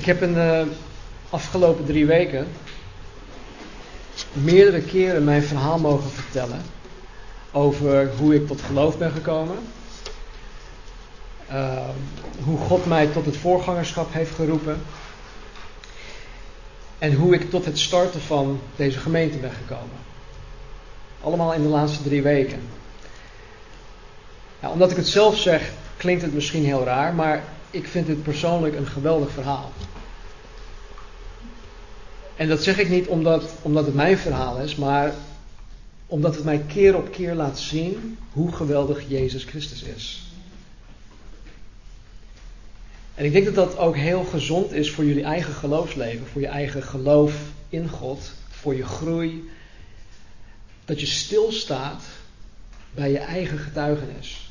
Ik heb in de afgelopen drie weken meerdere keren mijn verhaal mogen vertellen over hoe ik tot geloof ben gekomen. Uh, hoe God mij tot het voorgangerschap heeft geroepen. En hoe ik tot het starten van deze gemeente ben gekomen. Allemaal in de laatste drie weken. Ja, omdat ik het zelf zeg, klinkt het misschien heel raar, maar ik vind dit persoonlijk een geweldig verhaal. En dat zeg ik niet omdat, omdat het mijn verhaal is, maar omdat het mij keer op keer laat zien hoe geweldig Jezus Christus is. En ik denk dat dat ook heel gezond is voor jullie eigen geloofsleven, voor je eigen geloof in God, voor je groei. Dat je stilstaat bij je eigen getuigenis.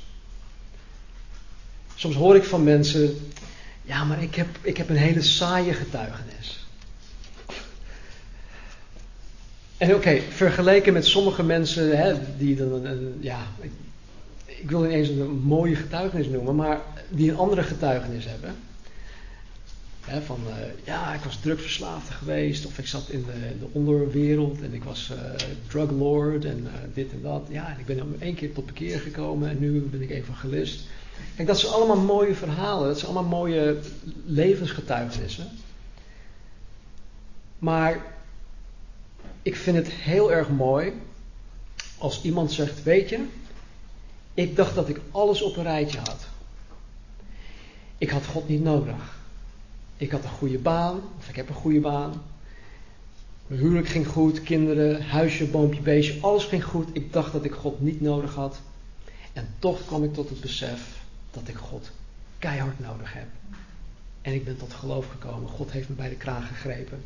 Soms hoor ik van mensen, ja, maar ik heb, ik heb een hele saaie getuigenis. En oké, vergeleken met sommige mensen hè, die dan een, ja, ik, wil niet eens een mooie getuigenis noemen, maar die een andere getuigenis hebben. Hè, van uh, ja, ik was drugverslaafde geweest, of ik zat in de, de onderwereld en ik was uh, drug lord en uh, dit en dat. Ja, en ik ben één keer tot bekeer gekomen en nu ben ik evangelist. Kijk, dat zijn allemaal mooie verhalen, dat zijn allemaal mooie levensgetuigenissen. Maar ik vind het heel erg mooi als iemand zegt: Weet je, ik dacht dat ik alles op een rijtje had. Ik had God niet nodig. Ik had een goede baan, of ik heb een goede baan. Mijn huwelijk ging goed, kinderen, huisje, boompje, beestje, alles ging goed. Ik dacht dat ik God niet nodig had. En toch kwam ik tot het besef dat ik God keihard nodig heb. En ik ben tot geloof gekomen. God heeft me bij de kraag gegrepen.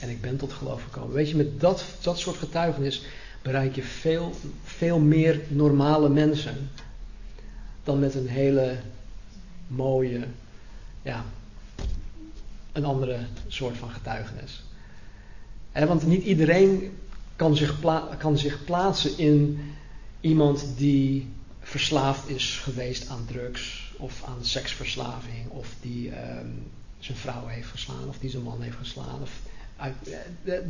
En ik ben tot geloof gekomen. Weet je, met dat, dat soort getuigenis bereik je veel, veel meer normale mensen. Dan met een hele mooie, ja, een andere soort van getuigenis. want niet iedereen kan zich, kan zich plaatsen in iemand die verslaafd is geweest aan drugs of aan seksverslaving of die ehm, zijn vrouw heeft geslaan of die zijn man heeft geslaan of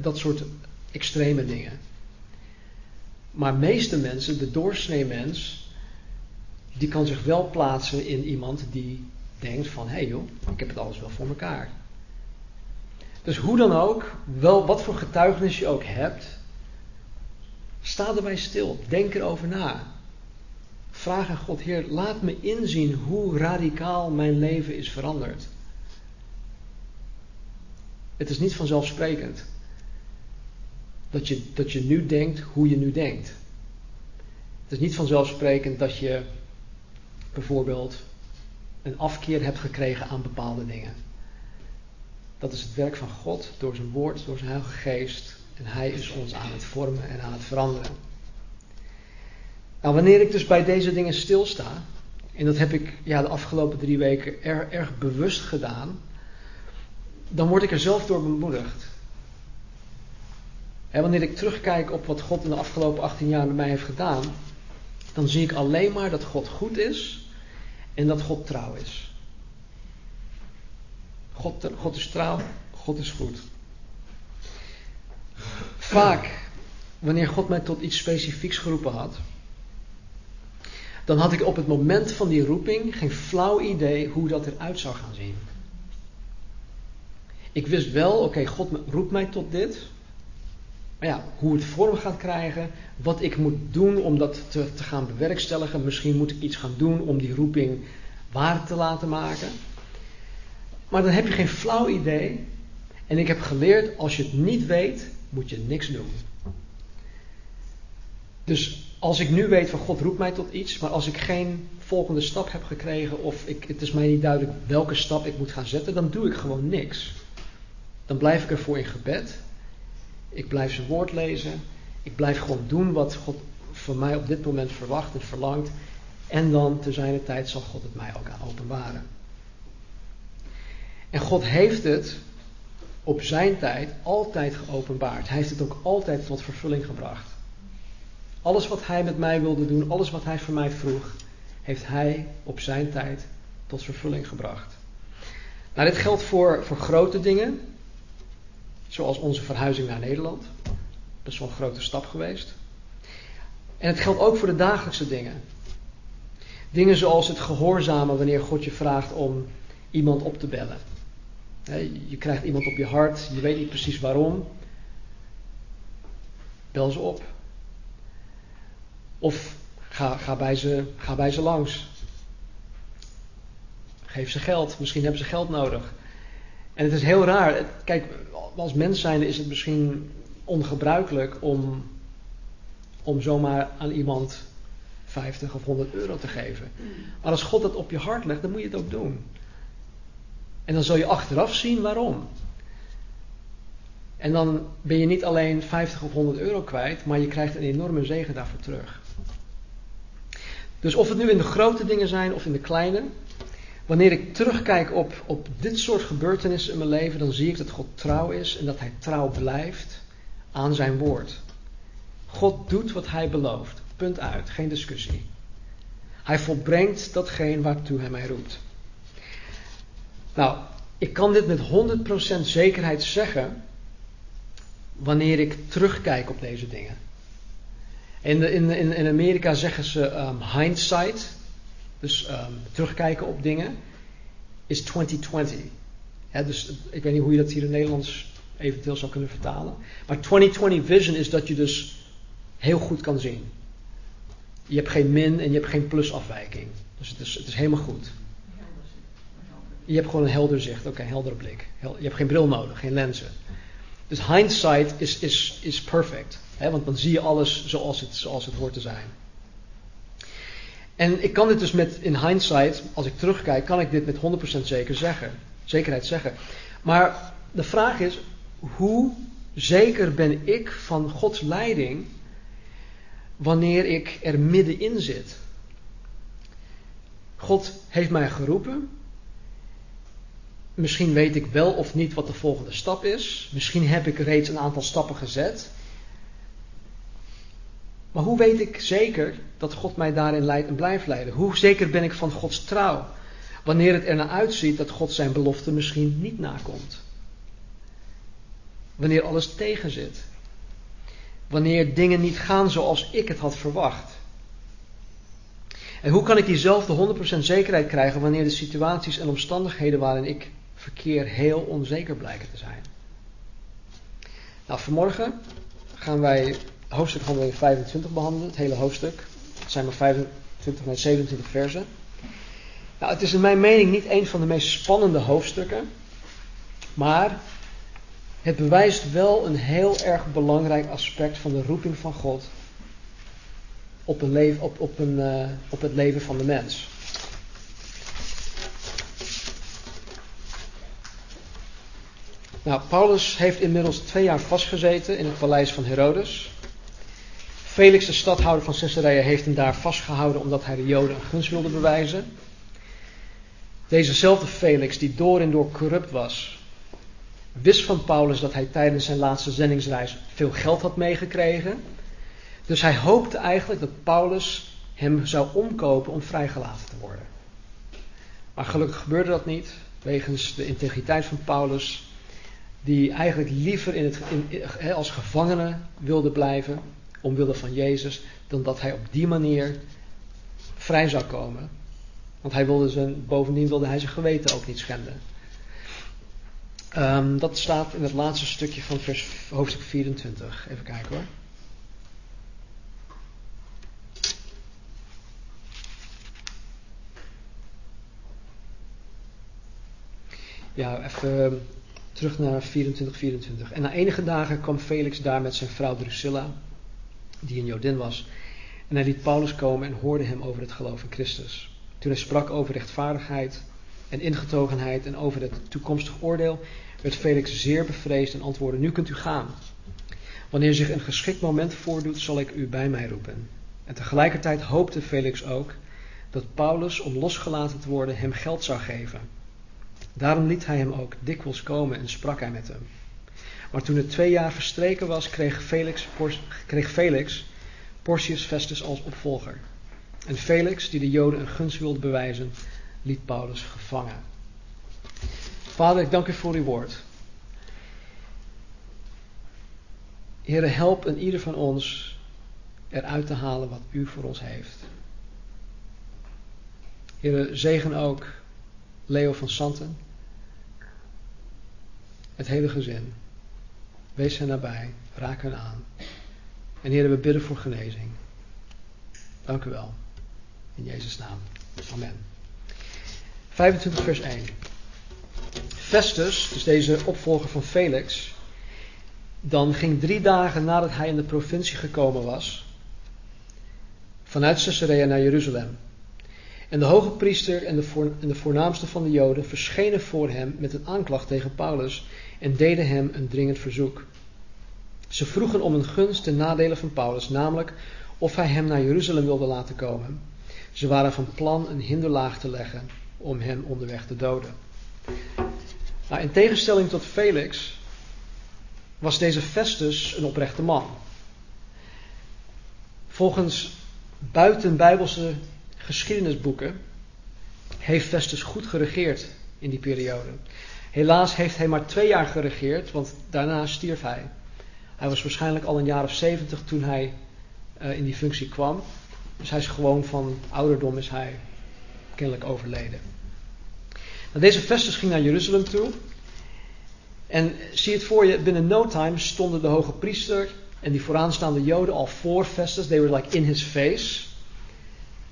dat soort extreme dingen. Maar meeste mensen, de doorsnee mens, die kan zich wel plaatsen in iemand die denkt van hé hey joh, ik heb het alles wel voor elkaar. Dus hoe dan ook, wel wat voor getuigenis je ook hebt, sta erbij stil, denk erover na. Vraag aan God, Heer, laat me inzien hoe radicaal mijn leven is veranderd. Het is niet vanzelfsprekend dat je, dat je nu denkt hoe je nu denkt. Het is niet vanzelfsprekend dat je bijvoorbeeld een afkeer hebt gekregen aan bepaalde dingen. Dat is het werk van God door zijn woord, door zijn Heilige Geest. En Hij is ons aan het vormen en aan het veranderen. Nou, wanneer ik dus bij deze dingen stilsta, en dat heb ik ja, de afgelopen drie weken erg, erg bewust gedaan, dan word ik er zelf door bemoedigd. En wanneer ik terugkijk op wat God in de afgelopen 18 jaar met mij heeft gedaan, dan zie ik alleen maar dat God goed is en dat God trouw is. God, God is trouw, God is goed. Vaak, wanneer God mij tot iets specifieks geroepen had, dan had ik op het moment van die roeping geen flauw idee hoe dat eruit zou gaan zien. Ik wist wel, oké, God roept mij tot dit. Maar ja, hoe het vorm gaat krijgen, wat ik moet doen om dat te, te gaan bewerkstelligen. Misschien moet ik iets gaan doen om die roeping waar te laten maken. Maar dan heb je geen flauw idee. En ik heb geleerd, als je het niet weet, moet je niks doen. Dus als ik nu weet van God roept mij tot iets, maar als ik geen volgende stap heb gekregen of ik, het is mij niet duidelijk welke stap ik moet gaan zetten, dan doe ik gewoon niks. Dan blijf ik ervoor in gebed. Ik blijf zijn woord lezen. Ik blijf gewoon doen wat God van mij op dit moment verwacht en verlangt. En dan te zijn tijd zal God het mij ook aan openbaren. En God heeft het op zijn tijd altijd geopenbaard. Hij heeft het ook altijd tot vervulling gebracht. Alles wat hij met mij wilde doen, alles wat hij van mij vroeg, heeft hij op zijn tijd tot vervulling gebracht. Nou, dit geldt voor, voor grote dingen, zoals onze verhuizing naar Nederland. Dat is een grote stap geweest. En het geldt ook voor de dagelijkse dingen. Dingen zoals het gehoorzamen wanneer God je vraagt om iemand op te bellen. Je krijgt iemand op je hart, je weet niet precies waarom. Bel ze op. Of ga, ga, bij, ze, ga bij ze langs. Geef ze geld. Misschien hebben ze geld nodig. En het is heel raar. Kijk, als mens zijnde is het misschien ongebruikelijk om, om zomaar aan iemand 50 of 100 euro te geven. Maar als God dat op je hart legt, dan moet je het ook doen. En dan zul je achteraf zien waarom. En dan ben je niet alleen 50 of 100 euro kwijt, maar je krijgt een enorme zegen daarvoor terug. Dus of het nu in de grote dingen zijn of in de kleine, wanneer ik terugkijk op, op dit soort gebeurtenissen in mijn leven, dan zie ik dat God trouw is en dat Hij trouw blijft aan zijn woord. God doet wat Hij belooft. Punt uit, geen discussie. Hij volbrengt datgene waartoe Hij mij roept. Nou, ik kan dit met 100% zekerheid zeggen wanneer ik terugkijk op deze dingen. In, in, in Amerika zeggen ze um, hindsight, dus um, terugkijken op dingen, is 2020. dus ik weet niet hoe je dat hier in Nederlands eventueel zou kunnen vertalen. Maar 2020 vision is dat je dus heel goed kan zien. Je hebt geen min en je hebt geen plusafwijking. Dus het is, het is helemaal goed. Je hebt gewoon een helder zicht, ook een heldere blik. Je hebt geen bril nodig, geen lenzen. Dus hindsight is, is, is perfect. Want dan zie je alles zoals het, zoals het hoort te zijn. En ik kan dit dus met, in hindsight, als ik terugkijk, kan ik dit met 100% zeker zeggen, zekerheid zeggen. Maar de vraag is, hoe zeker ben ik van Gods leiding wanneer ik er middenin zit? God heeft mij geroepen. Misschien weet ik wel of niet wat de volgende stap is. Misschien heb ik reeds een aantal stappen gezet. Maar hoe weet ik zeker dat God mij daarin leidt en blijft leiden? Hoe zeker ben ik van Gods trouw? Wanneer het ernaar uitziet dat God zijn belofte misschien niet nakomt. Wanneer alles tegenzit. Wanneer dingen niet gaan zoals ik het had verwacht. En hoe kan ik diezelfde 100% zekerheid krijgen wanneer de situaties en omstandigheden waarin ik verkeer heel onzeker blijken te zijn? Nou, vanmorgen gaan wij hoofdstuk 125 behandelen, het hele hoofdstuk. Het zijn maar 25 naar 27 versen. Nou, het is in mijn mening niet een van de meest spannende hoofdstukken, maar het bewijst wel een heel erg belangrijk aspect van de roeping van God op, op, op, een, uh, op het leven van de mens. Nou, Paulus heeft inmiddels twee jaar vastgezeten in het paleis van Herodes. Felix, de stadhouder van Caesarea, heeft hem daar vastgehouden omdat hij de Joden een gunst wilde bewijzen. Dezezelfde Felix, die door en door corrupt was, wist van Paulus dat hij tijdens zijn laatste zendingsreis veel geld had meegekregen. Dus hij hoopte eigenlijk dat Paulus hem zou omkopen om vrijgelaten te worden. Maar gelukkig gebeurde dat niet, wegens de integriteit van Paulus, die eigenlijk liever in het, als gevangene wilde blijven omwille van Jezus, dan dat hij op die manier vrij zou komen. Want hij wilde zijn, bovendien wilde hij zijn geweten ook niet schenden. Um, dat staat in het laatste stukje van vers, hoofdstuk 24. Even kijken hoor. Ja, even terug naar 24, 24. En na enige dagen kwam Felix daar met zijn vrouw Drusilla die een Jodin was. En hij liet Paulus komen en hoorde hem over het geloof in Christus. Toen hij sprak over rechtvaardigheid en ingetogenheid en over het toekomstig oordeel, werd Felix zeer bevreesd en antwoordde: Nu kunt u gaan. Wanneer zich een geschikt moment voordoet, zal ik u bij mij roepen. En tegelijkertijd hoopte Felix ook dat Paulus, om losgelaten te worden, hem geld zou geven. Daarom liet hij hem ook dikwijls komen en sprak hij met hem. Maar toen het twee jaar verstreken was, kreeg Felix, kreeg Felix Porcius Festus als opvolger. En Felix, die de Joden een gunst wilde bewijzen, liet Paulus gevangen. Vader, ik dank u voor uw woord. Heer, help een ieder van ons eruit te halen wat u voor ons heeft. Heer, zegen ook Leo van Santen. Het hele gezin. Wees hen nabij. Raak hen aan. En Heer, we bidden voor genezing. Dank u wel. In Jezus' naam. Amen. 25 vers 1. Festus, dus deze opvolger van Felix, dan ging drie dagen nadat hij in de provincie gekomen was, vanuit Caesarea naar Jeruzalem. En de hoge priester en de, en de voornaamste van de Joden verschenen voor hem met een aanklacht tegen Paulus en deden hem een dringend verzoek. Ze vroegen om een gunst ten nadele van Paulus, namelijk of hij hem naar Jeruzalem wilde laten komen. Ze waren van plan een hinderlaag te leggen om hem onderweg te doden. Nou, in tegenstelling tot Felix was deze Festus een oprechte man. Volgens buitenbijbelse geschiedenisboeken heeft Festus goed geregeerd in die periode. Helaas heeft hij maar twee jaar geregeerd, want daarna stierf hij. Hij was waarschijnlijk al een jaar of zeventig toen hij uh, in die functie kwam. Dus hij is gewoon van ouderdom is hij kennelijk overleden. Nou, deze Festus ging naar Jeruzalem toe. En zie het voor je, binnen no time stonden de hoge priester en die vooraanstaande Joden al voor Festus. They were like in his face.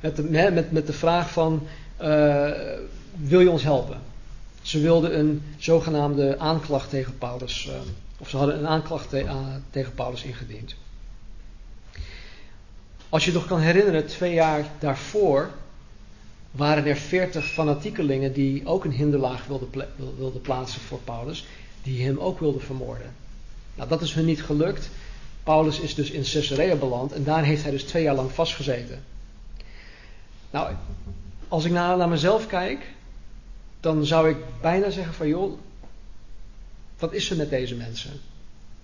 Met de, met, met de vraag van, uh, wil je ons helpen? Ze wilden een zogenaamde aanklacht tegen Paulus, uh, of ze hadden een aanklacht te, uh, tegen Paulus ingediend. Als je nog kan herinneren, twee jaar daarvoor waren er veertig fanatiekelingen die ook een hinderlaag wilden, wilden plaatsen voor Paulus, die hem ook wilden vermoorden. Nou, dat is hun niet gelukt. Paulus is dus in Caesarea beland en daar heeft hij dus twee jaar lang vastgezeten. Nou, als ik naar, naar mezelf kijk, dan zou ik bijna zeggen van joh, wat is er met deze mensen?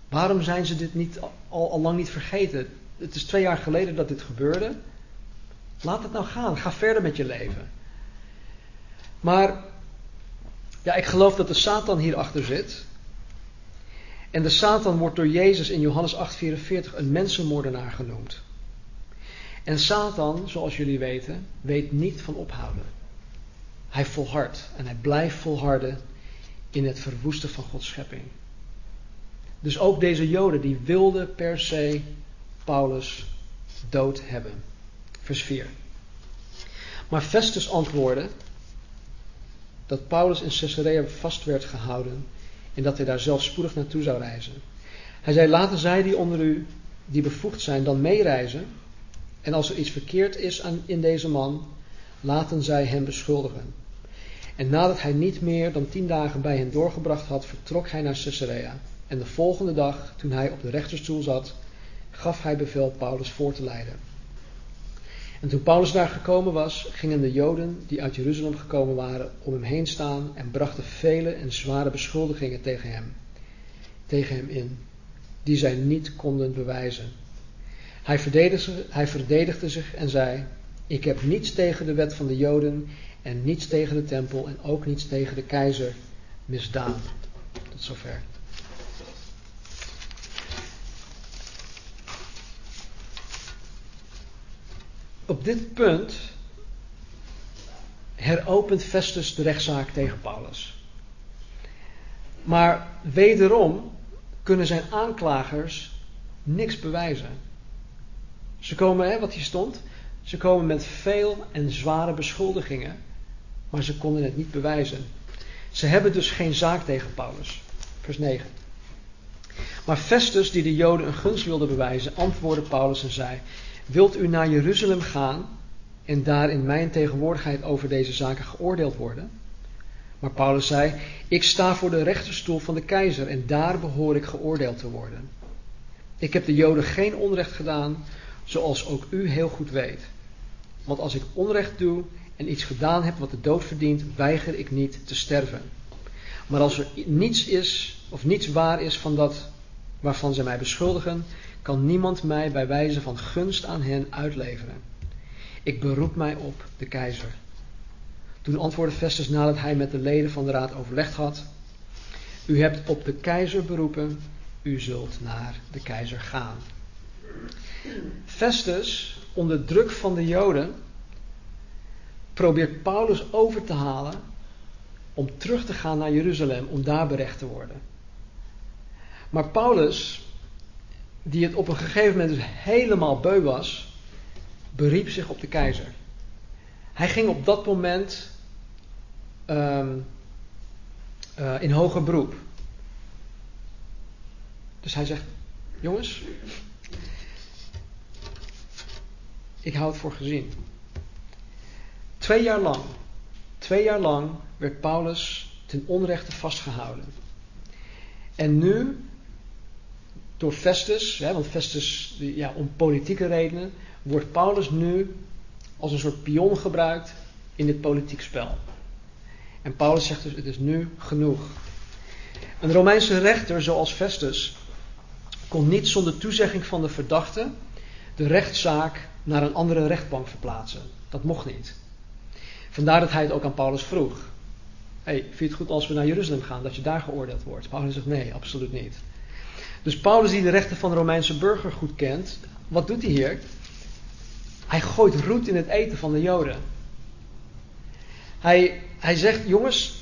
Waarom zijn ze dit niet al, al lang niet vergeten? Het is twee jaar geleden dat dit gebeurde. Laat het nou gaan. Ga verder met je leven. Maar ja, ik geloof dat de Satan hierachter zit. En de Satan wordt door Jezus in Johannes 8:44 een mensenmoordenaar genoemd. En Satan, zoals jullie weten, weet niet van ophouden. Hij volhardt en hij blijft volharden in het verwoesten van Gods schepping. Dus ook deze Joden die wilden per se Paulus dood hebben. Vers 4. Maar Festus antwoordde dat Paulus in Caesarea vast werd gehouden en dat hij daar zelf spoedig naartoe zou reizen. Hij zei: Laten zij die onder u, die bevoegd zijn, dan meereizen. En als er iets verkeerd is aan, in deze man, laten zij hem beschuldigen. En nadat hij niet meer dan tien dagen bij hen doorgebracht had, vertrok hij naar Caesarea. En de volgende dag, toen hij op de rechterstoel zat, gaf hij bevel Paulus voor te leiden. En toen Paulus daar gekomen was, gingen de Joden die uit Jeruzalem gekomen waren om hem heen staan en brachten vele en zware beschuldigingen tegen hem, tegen hem in, die zij niet konden bewijzen. Hij verdedigde, hij verdedigde zich en zei: Ik heb niets tegen de wet van de Joden en niets tegen de tempel en ook niets tegen de keizer misdaan. Tot zover. Op dit punt heropent Festus de rechtszaak tegen Paulus. Maar wederom kunnen zijn aanklagers niks bewijzen. Ze komen, hè, wat hier stond, ze komen met veel en zware beschuldigingen, maar ze konden het niet bewijzen. Ze hebben dus geen zaak tegen Paulus. Vers 9. Maar Festus, die de Joden een gunst wilde bewijzen, antwoordde Paulus en zei: Wilt u naar Jeruzalem gaan en daar in mijn tegenwoordigheid over deze zaken geoordeeld worden? Maar Paulus zei: Ik sta voor de rechterstoel van de keizer en daar behoor ik geoordeeld te worden. Ik heb de Joden geen onrecht gedaan, zoals ook u heel goed weet. Want als ik onrecht doe en iets gedaan heb wat de dood verdient, weiger ik niet te sterven. Maar als er niets is of niets waar is van dat waarvan ze mij beschuldigen, kan niemand mij bij wijze van gunst aan hen uitleveren. Ik beroep mij op de keizer. Toen antwoordde Festus nadat hij met de leden van de raad overlegd had: U hebt op de keizer beroepen, u zult naar de keizer gaan. Festus, onder druk van de Joden, probeert Paulus over te halen om terug te gaan naar Jeruzalem om daar berecht te worden. Maar Paulus, die het op een gegeven moment dus helemaal beu was, beriep zich op de keizer. Hij ging op dat moment um, uh, in hoger beroep. Dus hij zegt: Jongens, ik hou het voor gezien. Twee jaar lang, twee jaar lang werd Paulus ten onrechte vastgehouden. En nu, door Festus, hè, want Festus, ja, om politieke redenen, wordt Paulus nu als een soort pion gebruikt in dit politiek spel. En Paulus zegt dus: het is nu genoeg. Een Romeinse rechter zoals Festus kon niet zonder toezegging van de verdachte de rechtszaak naar een andere rechtbank verplaatsen. Dat mocht niet. Vandaar dat hij het ook aan Paulus vroeg. Hey, vind je het goed als we naar Jeruzalem gaan, dat je daar geoordeeld wordt? Paulus zegt nee, absoluut niet. Dus Paulus, die de rechten van de Romeinse burger goed kent, wat doet hij hier? Hij gooit roet in het eten van de Joden. Hij, hij zegt: Jongens,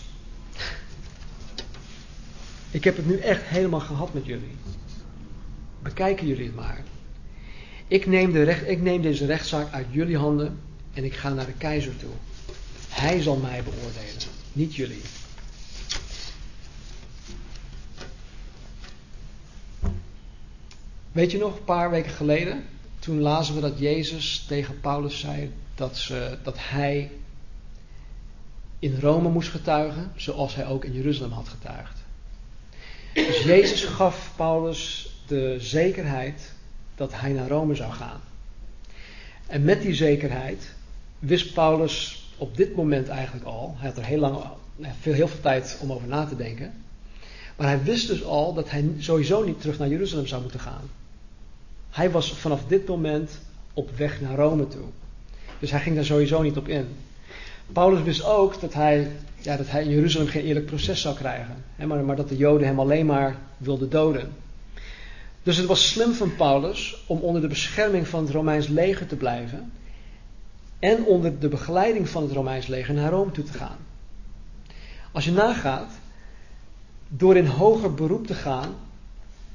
ik heb het nu echt helemaal gehad met jullie. Bekijken jullie het maar. Ik neem, de recht, ik neem deze rechtszaak uit jullie handen en ik ga naar de keizer toe. Hij zal mij beoordelen, niet jullie. Weet je nog, een paar weken geleden, toen lazen we dat Jezus tegen Paulus zei dat, ze, dat hij in Rome moest getuigen, zoals hij ook in Jeruzalem had getuigd. Dus Jezus gaf Paulus de zekerheid dat hij naar Rome zou gaan. En met die zekerheid wist Paulus op dit moment eigenlijk al, hij had er heel, lang, veel, heel veel tijd om over na te denken, maar hij wist dus al dat hij sowieso niet terug naar Jeruzalem zou moeten gaan. Hij was vanaf dit moment op weg naar Rome toe. Dus hij ging daar sowieso niet op in. Paulus wist ook dat hij, ja, dat hij in Jeruzalem geen eerlijk proces zou krijgen. Hè, maar, maar dat de Joden hem alleen maar wilden doden. Dus het was slim van Paulus om onder de bescherming van het Romeins leger te blijven. En onder de begeleiding van het Romeins leger naar Rome toe te gaan. Als je nagaat, door in hoger beroep te gaan,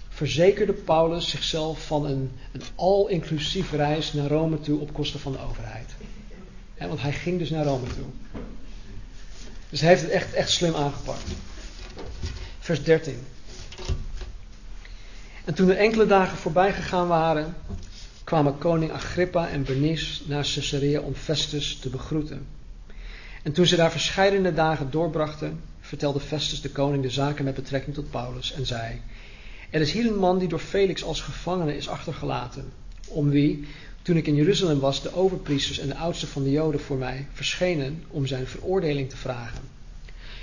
verzekerde Paulus zichzelf van een, een al-inclusief reis naar Rome toe op kosten van de overheid. want hij ging dus naar Rome toe. Dus hij heeft het echt, echt slim aangepakt. Vers 13. En toen er enkele dagen voorbij gegaan waren, kwamen koning Agrippa en Bernice naar Caesarea om Festus te begroeten. En toen ze daar verscheidene dagen doorbrachten, vertelde Festus de koning de zaken met betrekking tot Paulus en zei: Er is hier een man die door Felix als gevangene is achtergelaten, om wie, toen ik in Jeruzalem was, de overpriesters en de oudsten van de Joden voor mij verschenen om zijn veroordeling te vragen.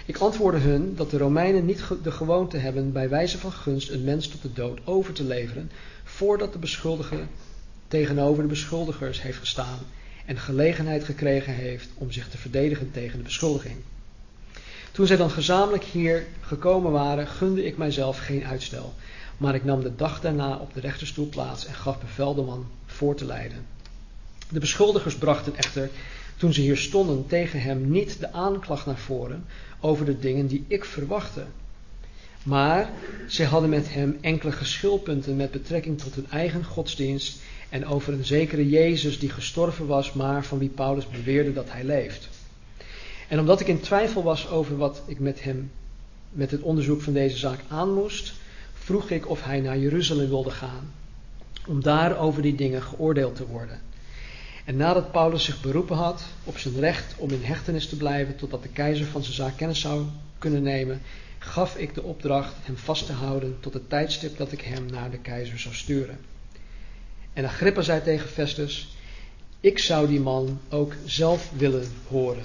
Ik antwoordde hun dat de Romeinen niet de gewoonte hebben bij wijze van gunst een mens tot de dood over te leveren, voordat de beschuldigde tegenover de beschuldigers heeft gestaan en gelegenheid gekregen heeft om zich te verdedigen tegen de beschuldiging. Toen zij dan gezamenlijk hier gekomen waren, gunde ik mijzelf geen uitstel, maar ik nam de dag daarna op de rechterstoel plaats en gaf bevel de man voor te leiden. De beschuldigers brachten echter, toen ze hier stonden, tegen hem niet de aanklacht naar voren over de dingen die ik verwachtte. Maar zij hadden met hem enkele geschilpunten met betrekking tot hun eigen godsdienst en over een zekere Jezus die gestorven was, maar van wie Paulus beweerde dat hij leeft. En omdat ik in twijfel was over wat ik met hem, met het onderzoek van deze zaak aan moest, vroeg ik of hij naar Jeruzalem wilde gaan, om daar over die dingen geoordeeld te worden. En nadat Paulus zich beroepen had op zijn recht om in hechtenis te blijven totdat de keizer van zijn zaak kennis zou kunnen nemen, gaf ik de opdracht hem vast te houden tot het tijdstip dat ik hem naar de keizer zou sturen. En Agrippa zei tegen Festus: Ik zou die man ook zelf willen horen.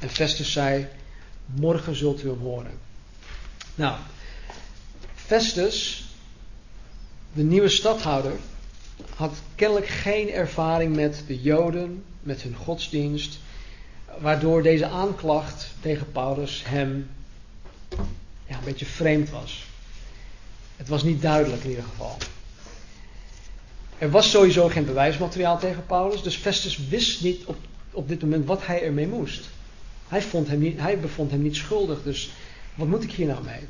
En Festus zei: Morgen zult u hem horen. Nou, Festus, de nieuwe stadhouder, had kennelijk geen ervaring met de Joden, met hun godsdienst. waardoor deze aanklacht tegen Paulus hem ja, een beetje vreemd was. Het was niet duidelijk in ieder geval. Er was sowieso geen bewijsmateriaal tegen Paulus, dus Festus wist niet op, op dit moment wat hij ermee moest. Hij, vond hem niet, hij bevond hem niet schuldig, dus wat moet ik hier nou mee?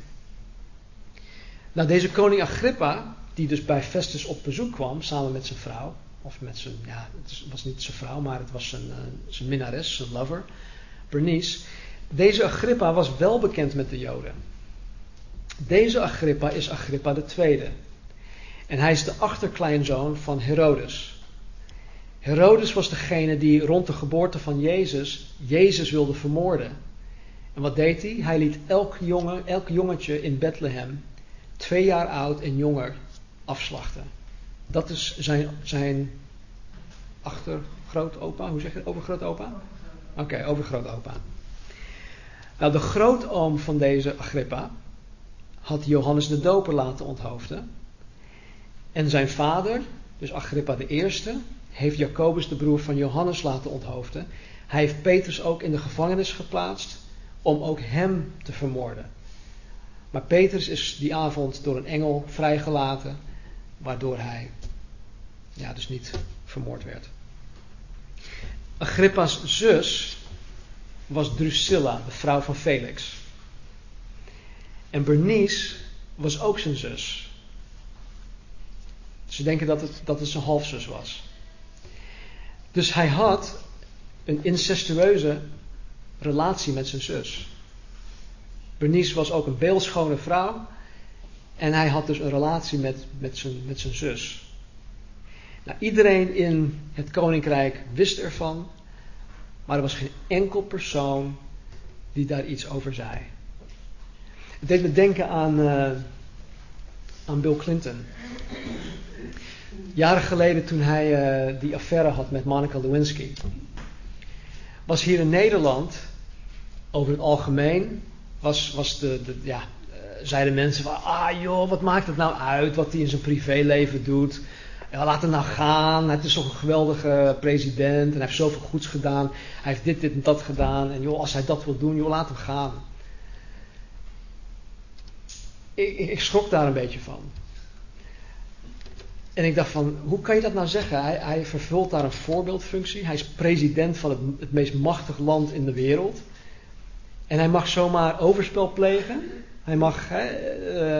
Nou, deze koning Agrippa, die dus bij Festus op bezoek kwam, samen met zijn vrouw, of met zijn, ja, het was niet zijn vrouw, maar het was zijn, uh, zijn minnares, zijn lover, Bernice. Deze Agrippa was wel bekend met de Joden. Deze Agrippa is Agrippa II. En hij is de achterkleinzoon van Herodes. Herodes was degene die rond de geboorte van Jezus Jezus wilde vermoorden. En wat deed hij? Hij liet elk, jongen, elk jongetje in Bethlehem, twee jaar oud en jonger, afslachten. Dat is zijn, zijn achtergrootopa. Hoe zeg je? Overgrootopa? Oké, okay, overgrootopa. Nou, de grootoom van deze Agrippa had Johannes de Doper laten onthoofden. En zijn vader, dus Agrippa de Eerste, heeft Jacobus de broer van Johannes laten onthoofden. Hij heeft Petrus ook in de gevangenis geplaatst om ook hem te vermoorden. Maar Petrus is die avond door een engel vrijgelaten, waardoor hij ja, dus niet vermoord werd. Agrippa's zus was Drusilla, de vrouw van Felix. En Bernice was ook zijn zus. Ze denken dat het, dat het zijn halfzus was. Dus hij had een incestueuze relatie met zijn zus. Bernice was ook een beeldschone vrouw. En hij had dus een relatie met, met, zijn, met zijn zus. Nou, iedereen in het koninkrijk wist ervan. Maar er was geen enkel persoon die daar iets over zei. Het deed me denken aan, uh, aan Bill Clinton. Jaren geleden toen hij uh, die affaire had met Monica Lewinsky. Was hier in Nederland, over het algemeen, was, was de, de ja, zeiden mensen van, ah joh, wat maakt het nou uit wat hij in zijn privéleven doet. Ja, laat het nou gaan. Het is toch een geweldige president. En hij heeft zoveel goeds gedaan. Hij heeft dit, dit en dat gedaan. En joh, als hij dat wil doen, joh, laat hem gaan. Ik, ik, schrok daar een beetje van. En ik dacht van, hoe kan je dat nou zeggen? Hij, hij vervult daar een voorbeeldfunctie. Hij is president van het, het meest machtige land in de wereld. En hij mag zomaar overspel plegen. Hij mag hè,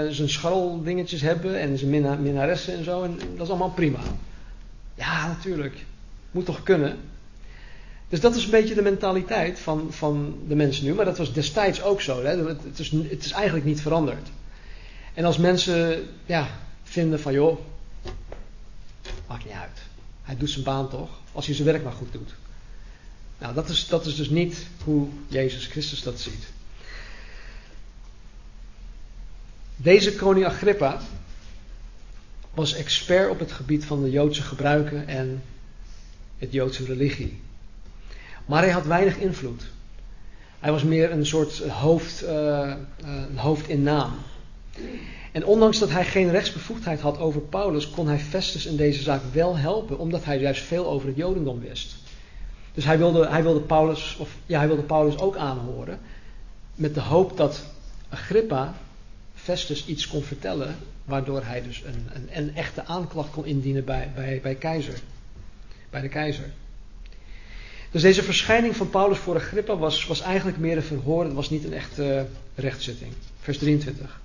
uh, zijn scharreldingetjes hebben en zijn minna, minnaressen en zo. En dat is allemaal prima. Ja, natuurlijk. Moet toch kunnen. Dus dat is een beetje de mentaliteit van, van de mensen nu. Maar dat was destijds ook zo. Hè? Het, is, het is eigenlijk niet veranderd. En als mensen ja, vinden van joh, maakt niet uit. Hij doet zijn baan toch, als hij zijn werk maar goed doet. Nou, dat is, dat is dus niet hoe Jezus Christus dat ziet. Deze koning Agrippa was expert op het gebied van de Joodse gebruiken en het Joodse religie. Maar hij had weinig invloed. Hij was meer een soort hoofd, uh, een hoofd in naam. En ondanks dat hij geen rechtsbevoegdheid had over Paulus, kon hij Festus in deze zaak wel helpen, omdat hij juist veel over het Jodendom wist. Dus hij wilde, hij wilde, Paulus, of, ja, hij wilde Paulus ook aanhoren, met de hoop dat Agrippa Festus iets kon vertellen, waardoor hij dus een, een, een echte aanklacht kon indienen bij, bij, bij, keizer, bij de keizer. Dus deze verschijning van Paulus voor Agrippa was, was eigenlijk meer een verhoor, het was niet een echte rechtszitting. Vers 23.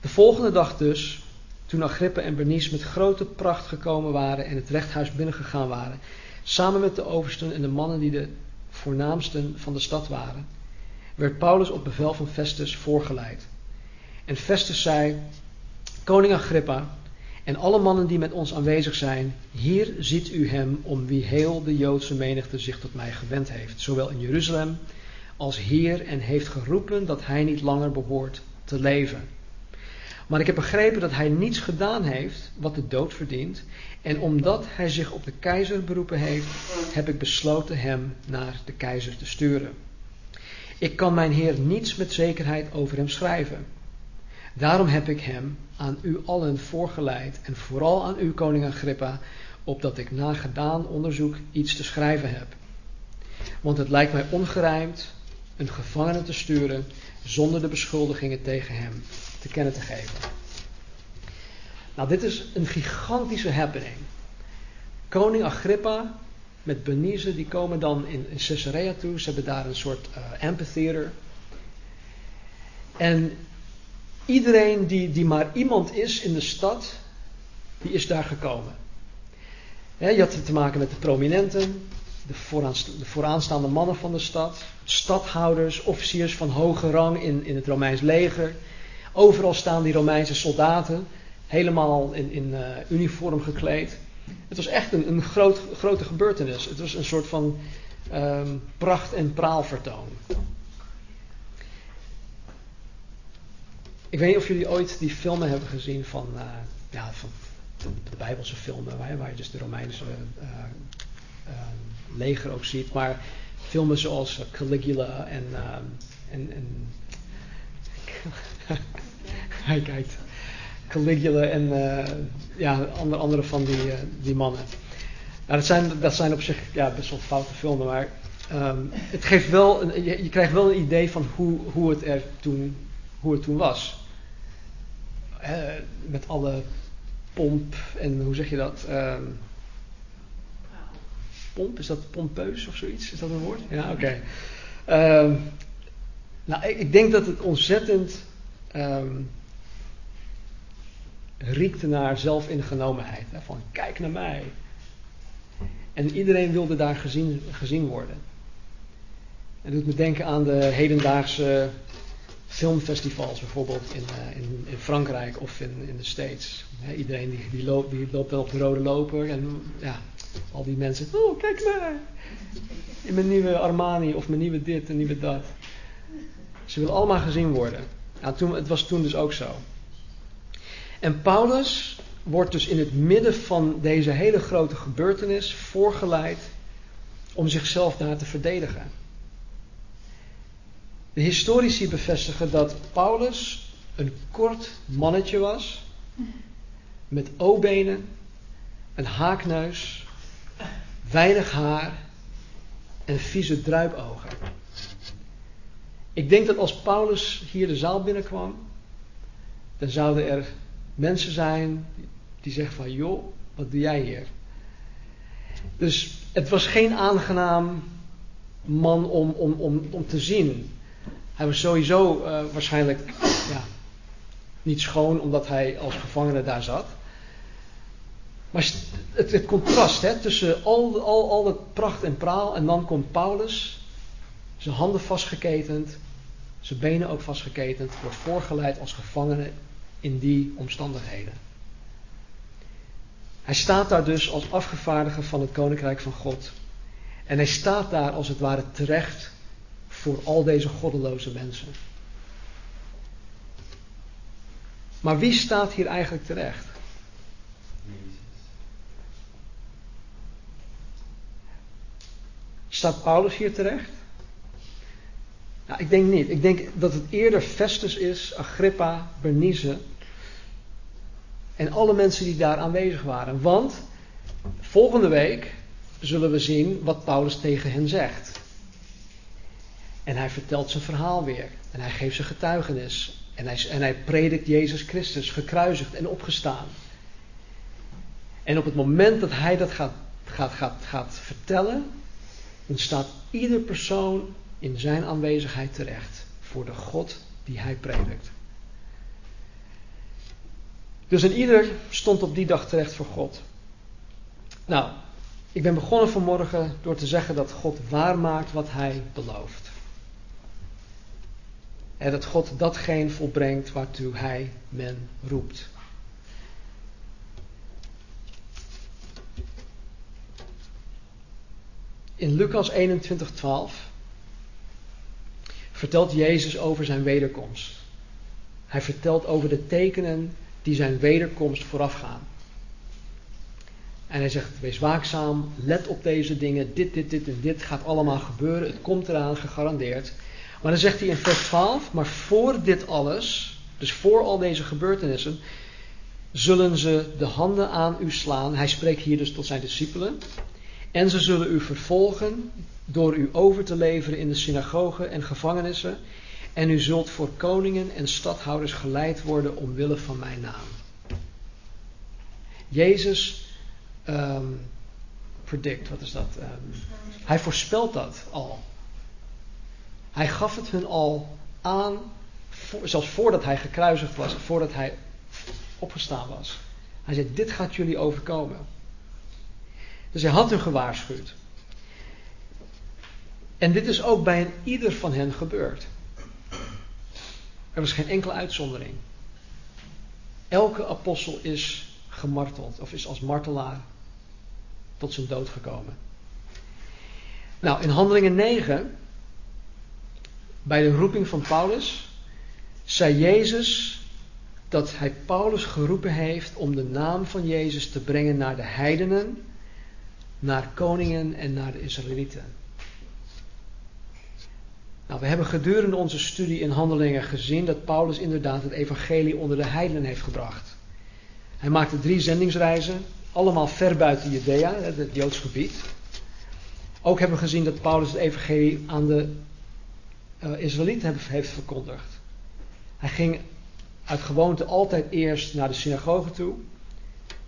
De volgende dag dus, toen Agrippa en Bernice met grote pracht gekomen waren en het rechthuis binnengegaan waren, samen met de oversten en de mannen die de voornaamsten van de stad waren, werd Paulus op bevel van Festus voorgeleid. En Festus zei: Koning Agrippa en alle mannen die met ons aanwezig zijn, hier ziet u hem om wie heel de Joodse menigte zich tot mij gewend heeft, zowel in Jeruzalem als hier, en heeft geroepen dat hij niet langer behoort te leven. Maar ik heb begrepen dat hij niets gedaan heeft wat de dood verdient. En omdat hij zich op de keizer beroepen heeft, heb ik besloten hem naar de keizer te sturen. Ik kan mijn Heer niets met zekerheid over hem schrijven. Daarom heb ik hem aan u allen voorgeleid en vooral aan u, koning Agrippa, opdat ik na gedaan onderzoek iets te schrijven heb. Want het lijkt mij ongerijmd een gevangene te sturen zonder de beschuldigingen tegen hem te kennen te geven. Nou, dit is een gigantische happening. Koning Agrippa met Benize, die komen dan in, Caesarea toe. Ze hebben daar een soort uh, amphitheater. En iedereen die, die maar iemand is in de stad, die is daar gekomen. je had te maken met de prominenten, de, de vooraanstaande mannen van de stad, stadhouders, officiers van hoge rang in, in het Romeins leger. Overal staan die Romeinse soldaten, helemaal in, in uh, uniform gekleed. Het was echt een, een groot, grote gebeurtenis. Het was een soort van um, pracht- en praalvertoon. Ik weet niet of jullie ooit die filmen hebben gezien van, uh, ja, van de, Bijbelse filmen, waar, je dus de Romeinse uh, leger ook ziet. Maar filmen zoals Caligula en. en, en hij kijkt. Caligula en ja, andere, andere van die, die mannen. Nou, dat, zijn, dat zijn op zich ja, best wel foute filmen, maar um, het geeft wel een, je, je, krijgt wel een idee van hoe, hoe, het, er toen, hoe het toen was. Met alle pomp en hoe zeg je dat? Um, pomp, is dat pompeus of zoiets? Is dat een woord? Ja, oké. Um, nou, ik, ik, denk dat het ontzettend riekte naar zelfingenomenheid. Hè, van kijk naar mij. En iedereen wilde daar gezien, gezien worden. En doet me denken aan de hedendaagse filmfestivals, bijvoorbeeld in, uh, in, in, Frankrijk of in, in de States. iedereen die, die, loopt, die loopt dan op de rode loper en ja, al die mensen, oh kijk mij. In mijn nieuwe Armani of mijn nieuwe dit en nieuwe dat. Ze willen allemaal gezien worden. Toen, het was toen dus ook zo. En Paulus wordt dus in het midden van deze hele grote gebeurtenis voorgeleid om zichzelf daar te verdedigen. De historici bevestigen dat Paulus een kort mannetje was, met O-benen, een haakneus, weinig haar en vieze druipogen. Ik denk dat als Paulus hier de zaal binnenkwam, dan zouden er mensen zijn die zeggen van joh, wat doe jij hier? Dus het was geen aangenaam man om, om, om, om te zien. Hij was sowieso uh, waarschijnlijk ja, niet schoon omdat hij als gevangene daar zat. Maar het, het contrast hè, tussen al, al, al het pracht en praal en dan komt Paulus, zijn handen vastgeketend, zijn benen ook vastgeketend, wordt voorgeleid als gevangene in die omstandigheden. Hij staat daar dus als afgevaardigde van het koninkrijk van God. En hij staat daar als het ware terecht voor al deze goddeloze mensen. Maar wie staat hier eigenlijk terecht? Staat Paulus hier terecht? Nou, ik denk niet. Ik denk dat het eerder Festus is, Agrippa, Bernice en alle mensen die daar aanwezig waren. Want volgende week zullen we zien wat Paulus tegen hen zegt. En hij vertelt zijn verhaal weer. En hij geeft zijn getuigenis. En hij, en hij predikt Jezus Christus, gekruisigd en opgestaan. En op het moment dat hij dat gaat, gaat, gaat, gaat vertellen, dan staat ieder persoon in zijn aanwezigheid terecht voor de God die hij predikt. Dus en ieder stond op die dag terecht voor God. Nou, ik ben begonnen vanmorgen door te zeggen dat God waarmaakt wat hij belooft. En dat God datgene volbrengt waartoe hij men roept. In Lucas 21, 12 vertelt Jezus over zijn wederkomst. Hij vertelt over de tekenen die zijn wederkomst voorafgaan. En hij zegt: Wees waakzaam, let op deze dingen. Dit, dit, dit en dit gaat allemaal gebeuren. Het komt eraan, gegarandeerd. Maar dan zegt hij in vers 12: Maar voor dit alles, dus voor al deze gebeurtenissen, zullen ze de handen aan u slaan. Hij spreekt hier dus tot zijn discipelen. En ze zullen u vervolgen door u over te leveren in de synagogen en gevangenissen. En u zult voor koningen en stadhouders geleid worden omwille van mijn naam. Jezus um, predict, wat is dat? Um, hij voorspelt dat al. Hij gaf het hun al aan, zelfs voordat hij gekruisigd was, voordat hij opgestaan was. Hij zei: Dit gaat jullie overkomen. Dus hij had hun gewaarschuwd. En dit is ook bij een ieder van hen gebeurd. Er was geen enkele uitzondering. Elke apostel is gemarteld of is als martelaar tot zijn dood gekomen. Nou, in Handelingen 9, bij de roeping van Paulus, zei Jezus dat hij Paulus geroepen heeft om de naam van Jezus te brengen naar de heidenen, naar koningen en naar de Israëlieten. Nou, we hebben gedurende onze studie in Handelingen gezien dat Paulus inderdaad het evangelie onder de heidenen heeft gebracht. Hij maakte drie zendingsreizen, allemaal ver buiten Judea, het Joods gebied. Ook hebben we gezien dat Paulus het evangelie aan de uh, Israëlieten heeft verkondigd. Hij ging uit gewoonte altijd eerst naar de synagoge toe,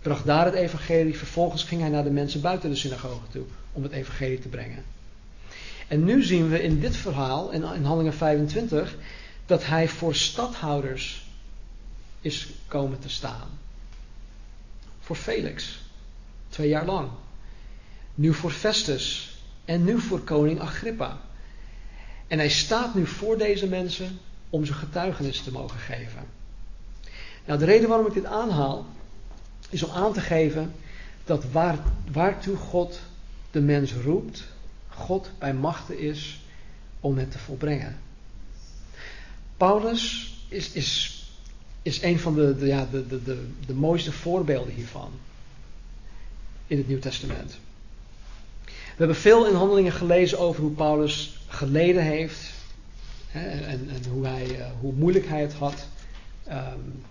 bracht daar het evangelie, vervolgens ging hij naar de mensen buiten de synagoge toe om het evangelie te brengen. En nu zien we in dit verhaal, in, in Handelingen 25, dat hij voor stadhouders is komen te staan. Voor Felix, twee jaar lang. Nu voor Festus en nu voor koning Agrippa. En hij staat nu voor deze mensen om zijn getuigenis te mogen geven. Nou, de reden waarom ik dit aanhaal, is om aan te geven dat waar, waartoe God de mens roept, God bij machten is om het te volbrengen. Paulus is, is, is een van de, de, ja, de, de, de, de mooiste voorbeelden hiervan in het Nieuw Testament. We hebben veel in handelingen gelezen over hoe Paulus geleden heeft hè, en, en hoe, hij, uh, hoe moeilijk hij het had um,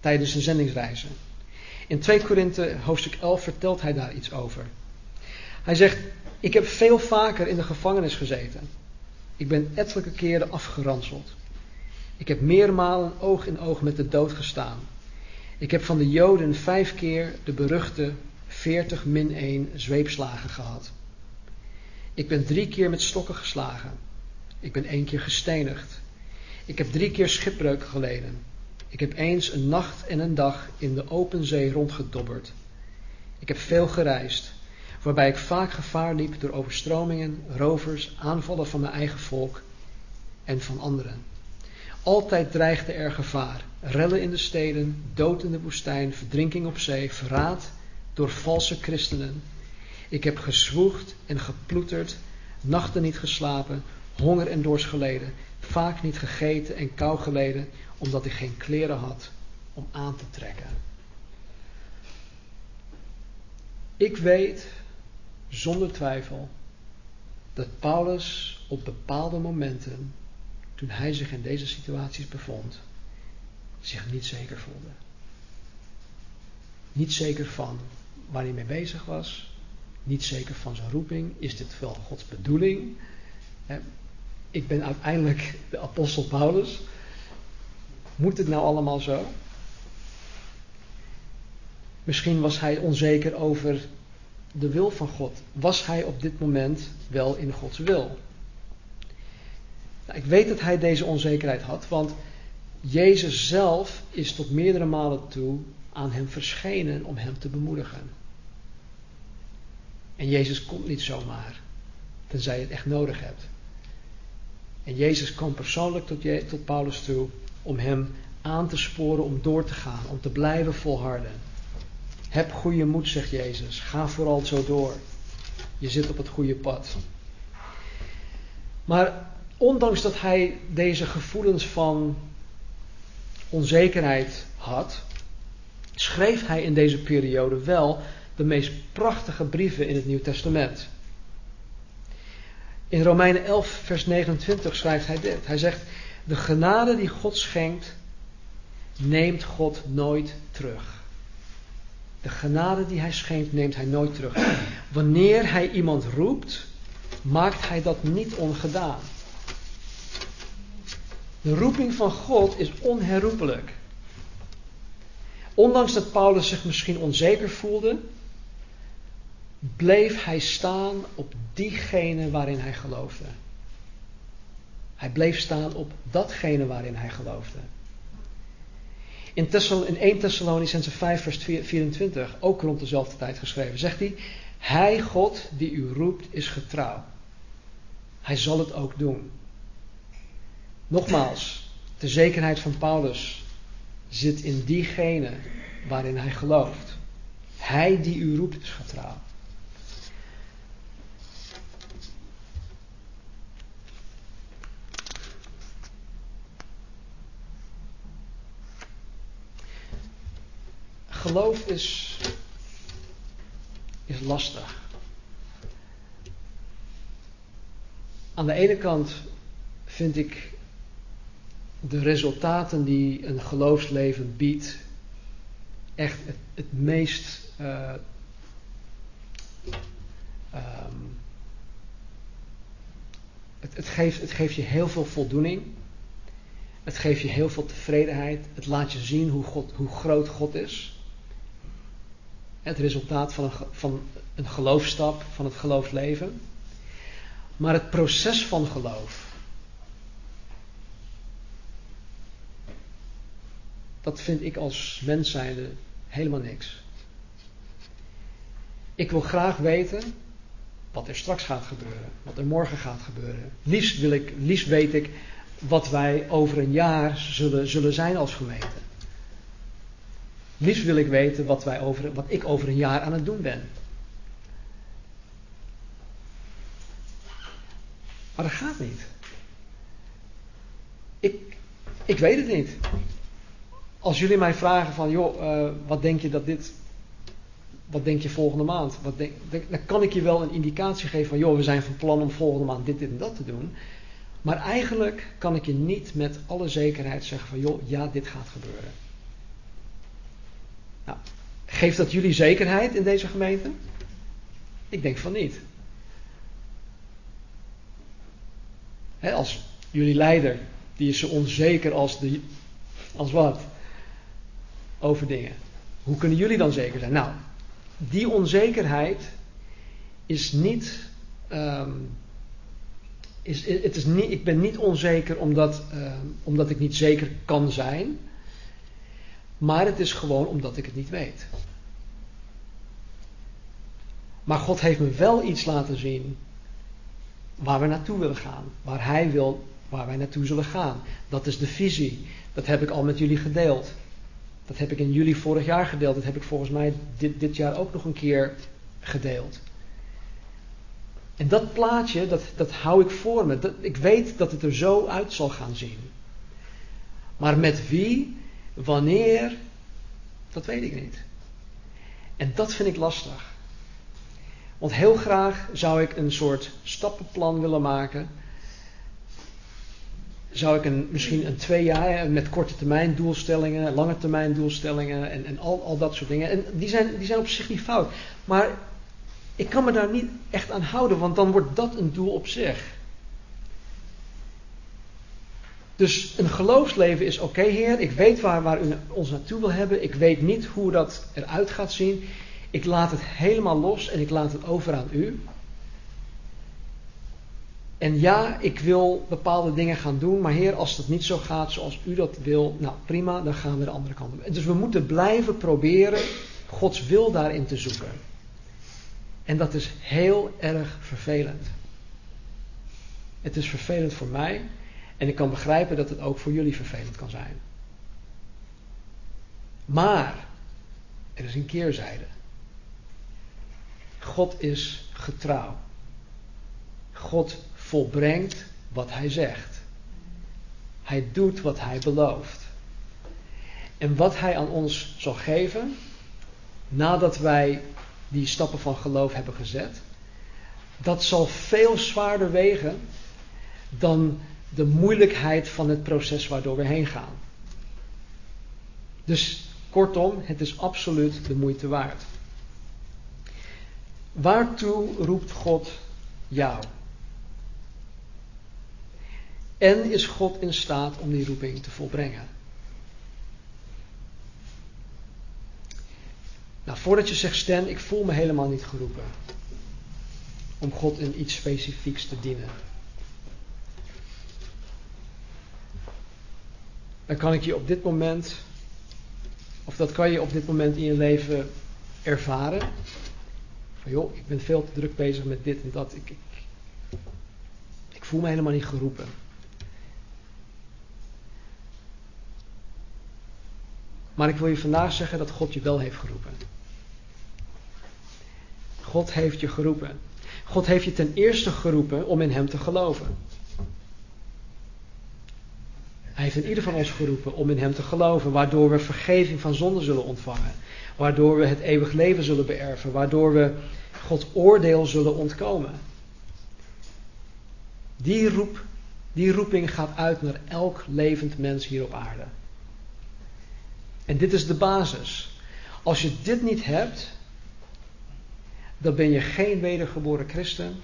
tijdens zijn zendingsreizen. In 2 Korinthe hoofdstuk 11 vertelt hij daar iets over. Hij zegt, ik heb veel vaker in de gevangenis gezeten. Ik ben ettelijke keren afgeranseld. Ik heb meermalen oog in oog met de dood gestaan. Ik heb van de Joden vijf keer de beruchte 40 min 1 zweepslagen gehad. Ik ben drie keer met stokken geslagen. Ik ben één keer gestenigd. Ik heb drie keer schipbreuk geleden. Ik heb eens een nacht en een dag in de open zee rondgedobberd. Ik heb veel gereisd waarbij ik vaak gevaar liep door overstromingen, rovers, aanvallen van mijn eigen volk en van anderen. Altijd dreigde er gevaar. Rellen in de steden, dood in de woestijn, verdrinking op zee, verraad door valse christenen. Ik heb gezwoegd en geploeterd, nachten niet geslapen, honger en dorst geleden, vaak niet gegeten en kou geleden, omdat ik geen kleren had om aan te trekken. Ik weet zonder twijfel dat Paulus op bepaalde momenten, toen hij zich in deze situaties bevond, zich niet zeker voelde. Niet zeker van waar hij mee bezig was, niet zeker van zijn roeping. Is dit wel Gods bedoeling? Ik ben uiteindelijk de apostel Paulus. Moet het nou allemaal zo? Misschien was hij onzeker over de wil van God? Was hij op dit moment wel in Gods wil? Nou, ik weet dat hij deze onzekerheid had, want Jezus zelf is tot meerdere malen toe aan hem verschenen om hem te bemoedigen. En Jezus komt niet zomaar, tenzij je het echt nodig hebt. En Jezus kwam persoonlijk tot, tot Paulus toe om hem aan te sporen om door te gaan, om te blijven volharden. Heb goede moed, zegt Jezus. Ga vooral zo door. Je zit op het goede pad. Maar ondanks dat hij deze gevoelens van onzekerheid had, schreef hij in deze periode wel de meest prachtige brieven in het Nieuw Testament. In Romeinen 11, vers 29 schrijft hij dit. Hij zegt: De genade die God schenkt, neemt God nooit terug. De genade die hij schenkt, neemt hij nooit terug. Wanneer hij iemand roept, maakt hij dat niet ongedaan. De roeping van God is onherroepelijk. Ondanks dat Paulus zich misschien onzeker voelde, bleef hij staan op diegene waarin hij geloofde. Hij bleef staan op datgene waarin hij geloofde. In, Thessal, in 1 Thessalonicense 5 vers 24, ook rond dezelfde tijd geschreven, zegt hij, Hij God die u roept is getrouw. Hij zal het ook doen. Nogmaals, de zekerheid van Paulus zit in diegene waarin hij gelooft. Hij die u roept is getrouw. Geloof is, is lastig. Aan de ene kant vind ik de resultaten die een geloofsleven biedt echt het, meest uh, um, het, het, geeft, het geeft je heel veel voldoening. Het geeft je heel veel tevredenheid. Het laat je zien hoe, God, hoe groot God is. Het resultaat van een, van een geloofstap, van het geloofsleven. Maar het proces van geloof. Dat vind ik als mens zijnde helemaal niks. Ik wil graag weten wat er straks gaat gebeuren, wat er morgen gaat gebeuren. Liefst, wil ik, liefst weet ik wat wij over een jaar zullen, zullen zijn als gemeente. Liefst wil ik weten wat, wij over, wat ik over een jaar aan het doen ben. Maar dat gaat niet. Ik, ik weet het niet. Als jullie mij vragen van, joh, uh, wat denk je dat dit, wat denk je volgende maand? Wat denk, dan kan ik je wel een indicatie geven van, joh, we zijn van plan om volgende maand dit, dit en dat te doen. Maar eigenlijk kan ik je niet met alle zekerheid zeggen van, joh, ja, dit gaat gebeuren. Nou, geeft dat jullie zekerheid in deze gemeente? Ik denk van niet. als jullie leider, die is zo onzeker als, de, als wat? Over dingen. Hoe kunnen jullie dan zeker zijn? Nou, die onzekerheid is niet. Um, is, het is niet ik ben niet onzeker omdat, um, omdat ik niet zeker kan zijn. Maar het is gewoon omdat ik het niet weet. Maar God heeft me wel iets laten zien waar we naartoe willen gaan. Waar Hij wil, waar wij naartoe zullen gaan. Dat is de visie. Dat heb ik al met jullie gedeeld. Dat heb ik in juli vorig jaar gedeeld. Dat heb ik volgens mij dit, dit jaar ook nog een keer gedeeld. En dat plaatje, dat, dat hou ik voor me. Dat, ik weet dat het er zo uit zal gaan zien. Maar met wie, wanneer, dat weet ik niet. En dat vind ik lastig. Want heel graag zou ik een soort stappenplan willen maken. Zou ik een, misschien een twee jaar met korte termijn doelstellingen, lange termijn doelstellingen en, en al, al dat soort dingen. En die zijn, die zijn op zich niet fout. Maar ik kan me daar niet echt aan houden, want dan wordt dat een doel op zich. Dus een geloofsleven is oké, Heer. Ik weet waar, waar u ons naartoe wil hebben. Ik weet niet hoe dat eruit gaat zien. Ik laat het helemaal los en ik laat het over aan u. En ja, ik wil bepaalde dingen gaan doen, maar Heer, als het niet zo gaat zoals u dat wil, nou prima, dan gaan we de andere kant op. Dus we moeten blijven proberen Gods wil daarin te zoeken. En dat is heel erg vervelend. Het is vervelend voor mij en ik kan begrijpen dat het ook voor jullie vervelend kan zijn. Maar er is een keerzijde. God is getrouw. God volbrengt wat hij zegt. Hij doet wat hij belooft. En wat hij aan ons zal geven, nadat wij die stappen van geloof hebben gezet, dat zal veel zwaarder wegen dan de moeilijkheid van het proces waardoor we heen gaan. Dus kortom, het is absoluut de moeite waard. Waartoe roept God jou? En is God in staat om die roeping te volbrengen? Nou, voordat je zegt, Stan, ik voel me helemaal niet geroepen om God in iets specifieks te dienen. Dan kan ik je op dit moment, of dat kan je op dit moment in je leven ervaren. Van joh, ik ben veel te druk bezig met dit en dat. Ik, ik, ik voel me helemaal niet geroepen. Maar ik wil je vandaag zeggen dat God je wel heeft geroepen. God heeft je geroepen. God heeft je ten eerste geroepen om in Hem te geloven. Hij heeft in ieder van ons geroepen om in Hem te geloven, waardoor we vergeving van zonde zullen ontvangen, waardoor we het eeuwig leven zullen beërven, waardoor we Gods oordeel zullen ontkomen. Die, roep, die roeping gaat uit naar elk levend mens hier op aarde. En dit is de basis. Als je dit niet hebt, dan ben je geen wedergeboren christen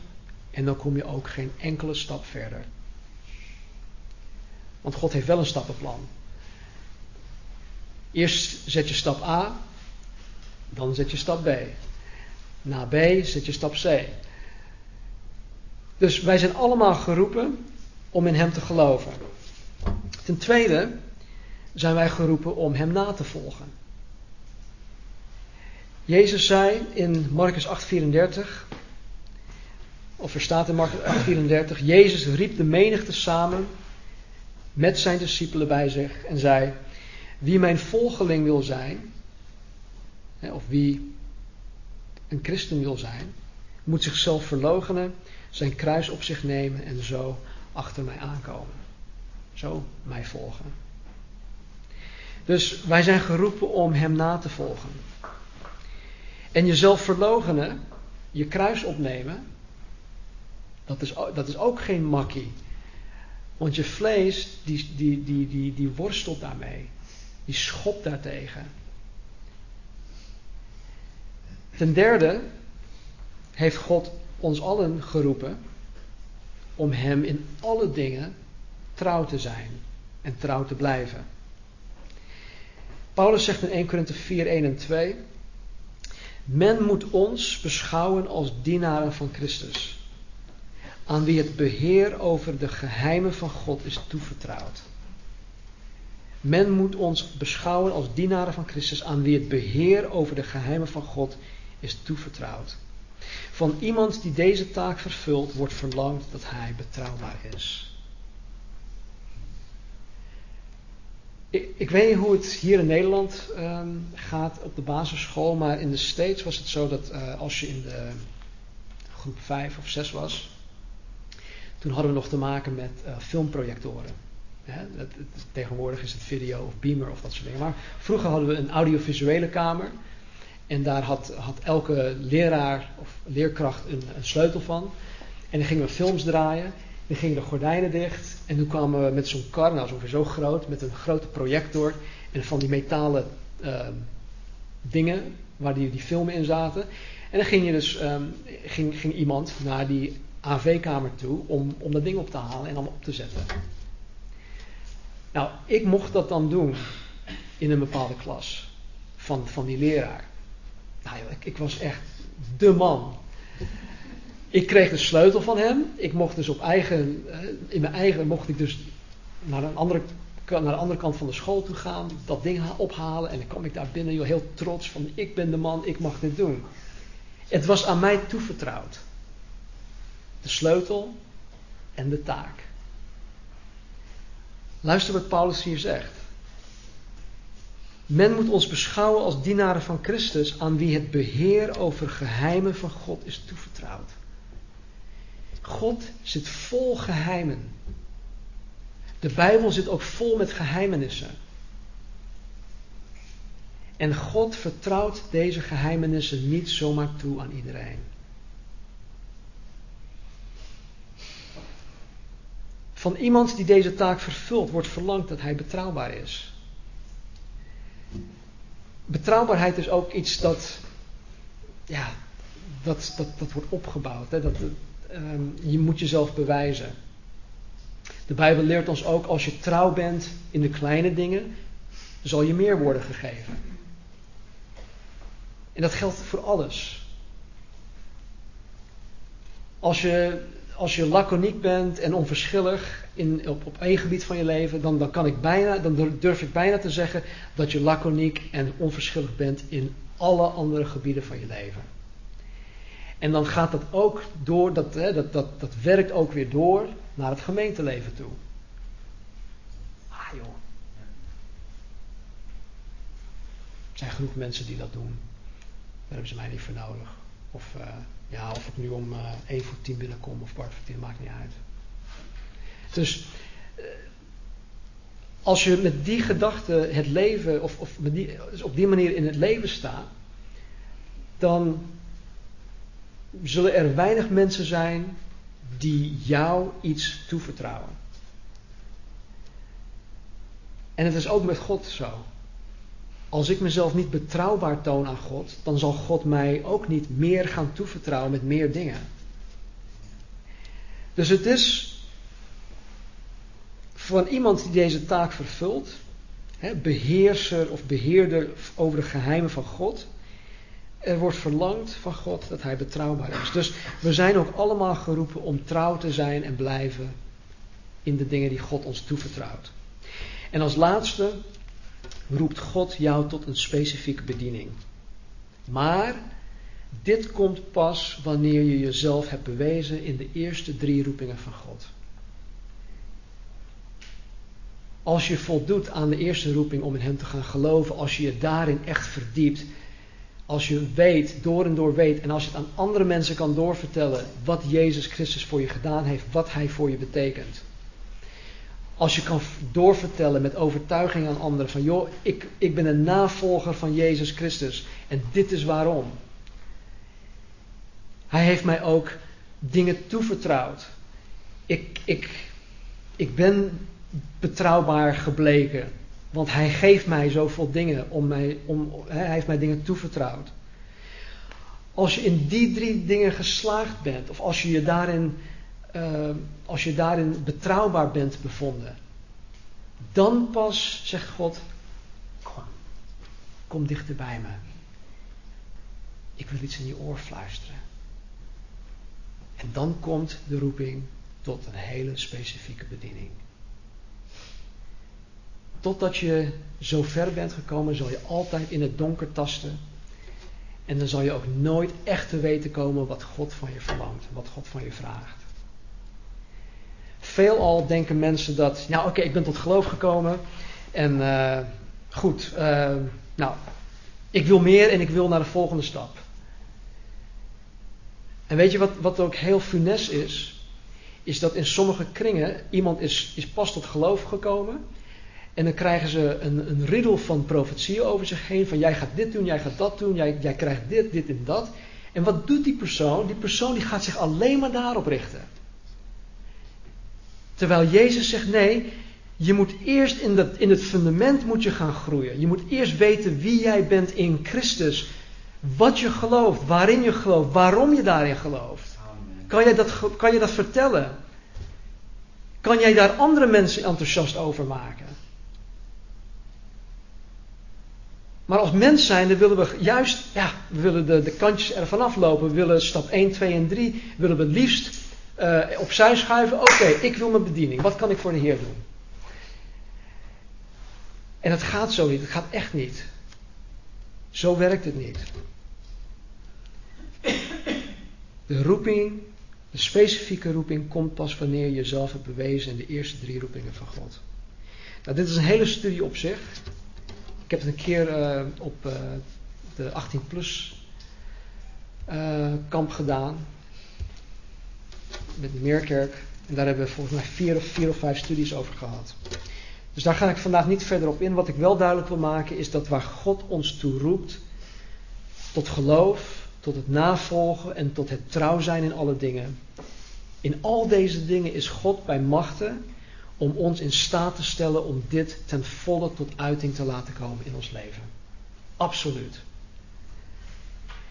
en dan kom je ook geen enkele stap verder. Want God heeft wel een stappenplan. Eerst zet je stap A, dan zet je stap B. Na B zet je stap C. Dus wij zijn allemaal geroepen om in Hem te geloven. Ten tweede zijn wij geroepen om Hem na te volgen. Jezus zei in Marcus 8:34, of er staat in Marcus 8:34, Jezus riep de menigte samen met zijn discipelen bij zich en zei: Wie mijn volgeling wil zijn, of wie een christen wil zijn, moet zichzelf verloochenen, zijn kruis op zich nemen en zo achter mij aankomen. Zo mij volgen. Dus wij zijn geroepen om Hem na te volgen. En jezelf verloochenen, je kruis opnemen, dat is, dat is ook geen makkie. Want je vlees, die, die, die, die, die worstelt daarmee. Die schopt daartegen. Ten derde heeft God ons allen geroepen om Hem in alle dingen trouw te zijn en trouw te blijven. Paulus zegt in 1 Korinthe 4, 1 en 2. Men moet ons beschouwen als dienaren van Christus, aan wie het beheer over de geheimen van God is toevertrouwd. Men moet ons beschouwen als dienaren van Christus, aan wie het beheer over de geheimen van God is toevertrouwd. Van iemand die deze taak vervult, wordt verlangd dat hij betrouwbaar is. Ik, ik, weet niet hoe het hier in Nederland ehm, gaat op de basisschool, maar in de States was het zo dat uh, als je in de groep 5 of 6 was, toen hadden we nog te maken met uh, filmprojectoren. Het, tegenwoordig is het video of beamer of dat soort dingen. Maar vroeger hadden we een audiovisuele kamer. En daar had, had elke leraar of leerkracht een, sleutel van. En dan gingen we films draaien. Dan gingen de gordijnen dicht. En toen kwamen we met zo'n kar, nou ongeveer zo groot, met een grote projector. En van die metalen uh, dingen waar die, die filmen in zaten. En dan ging, je dus, um, ging, ging iemand naar die AV-kamer toe om, om dat ding op te halen en dan op te zetten. Nou, ik mocht dat dan doen in een bepaalde klas van, van die leraar. Nou, ik, ik was echt de man. Ik kreeg de sleutel van hem. Ik mocht dus op eigen, eh, in mijn eigen mocht ik dus naar een andere, naar de andere kant van de school toe gaan, dat ding ophalen en dan kwam ik daar binnen, heel trots van ik ben de man, ik mag dit doen. Het was aan mij toevertrouwd. De sleutel en de taak. Luister wat Paulus hier zegt. Men moet ons beschouwen als dienaren van Christus, aan wie het beheer over geheimen van God is toevertrouwd. God zit vol geheimen. De Bijbel zit ook vol met geheimenissen. En God vertrouwt deze geheimenissen niet zomaar toe aan iedereen. Van iemand die deze taak vervult, wordt verlangd dat hij betrouwbaar is. Betrouwbaarheid is ook iets dat, ja, dat, dat, dat wordt opgebouwd. Hè? Dat, um, je moet jezelf bewijzen. De Bijbel leert ons ook, als je trouw bent in de kleine dingen, zal je meer worden gegeven. En dat geldt voor alles. Als je, als je laconiek bent en onverschillig in, op, op één gebied van je leven, dan, dan, kan ik bijna, dan durf ik bijna te zeggen dat je laconiek en onverschillig bent in alle andere gebieden van je leven. En dan gaat dat ook door, dat, hè, dat, dat, dat werkt ook weer door naar het gemeenteleven toe. Ah joh. Er zijn genoeg mensen die dat doen. Daar hebben ze mij niet voor nodig. Of, uh, ja, of ik nu om uh, 1 voor 10 binnenkom of kwart voor 10, maakt niet uit. Dus uh, als je met die gedachte het leven, of, of dus op die manier in het leven staat, dan zullen er weinig mensen zijn die jou iets toevertrouwen. En het is ook met God zo. Als ik mezelf niet betrouwbaar toon aan God, dan zal God mij ook niet meer gaan toevertrouwen met meer dingen. Dus het is van iemand die deze taak vervult, beheerser of beheerder over de geheimen van God, er wordt verlangd van God dat hij betrouwbaar is. Dus we zijn ook allemaal geroepen om trouw te zijn en blijven in de dingen die God ons toevertrouwt. En als laatste roept God jou tot een specifieke bediening. Maar dit komt pas wanneer je jezelf hebt bewezen in de eerste drie roepingen van God. Als je voldoet aan de eerste roeping om in Hem te gaan geloven, als je je daarin echt verdiept, als je weet, door en door weet, en als je het aan andere mensen kan doorvertellen wat Jezus Christus voor je gedaan heeft, wat Hij voor je betekent. Als je kan doorvertellen met overtuiging aan anderen van joh, ik, ik ben een navolger van Jezus Christus en dit is waarom. Hij heeft mij ook dingen toevertrouwd. Ik, ik, ik ben betrouwbaar gebleken. Want hij geeft mij zoveel dingen om mij, om, hij heeft mij dingen toevertrouwd. Als je in die drie dingen geslaagd bent, of als je je daarin, uh, als je daarin betrouwbaar bent bevonden, dan pas zegt God: Kom, kom dichter bij me. Ik wil iets in je oor fluisteren. En dan komt de roeping tot een hele specifieke bediening. Totdat je zo ver bent gekomen, zal je altijd in het donker tasten. En dan zal je ook nooit echt te weten komen wat God van je verlangt, wat God van je vraagt. Veelal denken mensen dat, nou oké, ik ben tot geloof gekomen en uh, goed, uh, nou, ik wil meer en ik wil naar de volgende stap. En weet je wat, wat ook heel funest is? Is dat in sommige kringen iemand is, is pas tot geloof gekomen en dan krijgen ze een, een riddel van profetieën over zich heen. Van jij gaat dit doen, jij gaat dat doen, jij, jij krijgt dit, dit en dat. En wat doet die persoon? Die persoon die gaat zich alleen maar daarop richten. Terwijl Jezus zegt nee, je moet eerst in, dat, in het fundament moet je gaan groeien. Je moet eerst weten wie jij bent in Christus. Wat je gelooft, waarin je gelooft, waarom je daarin gelooft. Kan je dat, kan je dat vertellen? Kan jij daar andere mensen enthousiast over maken? Maar als mens zijn, dan willen we juist, ja, we willen de, de kantjes ervan aflopen. We willen stap 1, 2 en 3, willen we het liefst uh, opzij schuiven. Oké, ik wil mijn bediening. Wat kan ik voor de Heer doen? En het gaat zo niet. Het gaat echt niet. Zo werkt het niet. De roeping, de specifieke roeping, komt pas wanneer je jezelf hebt bewezen in de eerste drie roepingen van God. Nou, dit is een hele studie op zich. Ik heb het een keer uh, op uh, de 18 plus uh, kamp gedaan. Met Meerkerk. En daar hebben we volgens mij vier of, vier of vijf studies over gehad. Dus daar ga ik vandaag niet verder op in. Wat ik wel duidelijk wil maken is dat waar God ons toe roept, tot geloof, tot het navolgen en tot het trouw zijn in alle dingen. In al deze dingen is God bij machten om ons in staat te stellen om dit ten volle tot uiting te laten komen in ons leven. Absoluut.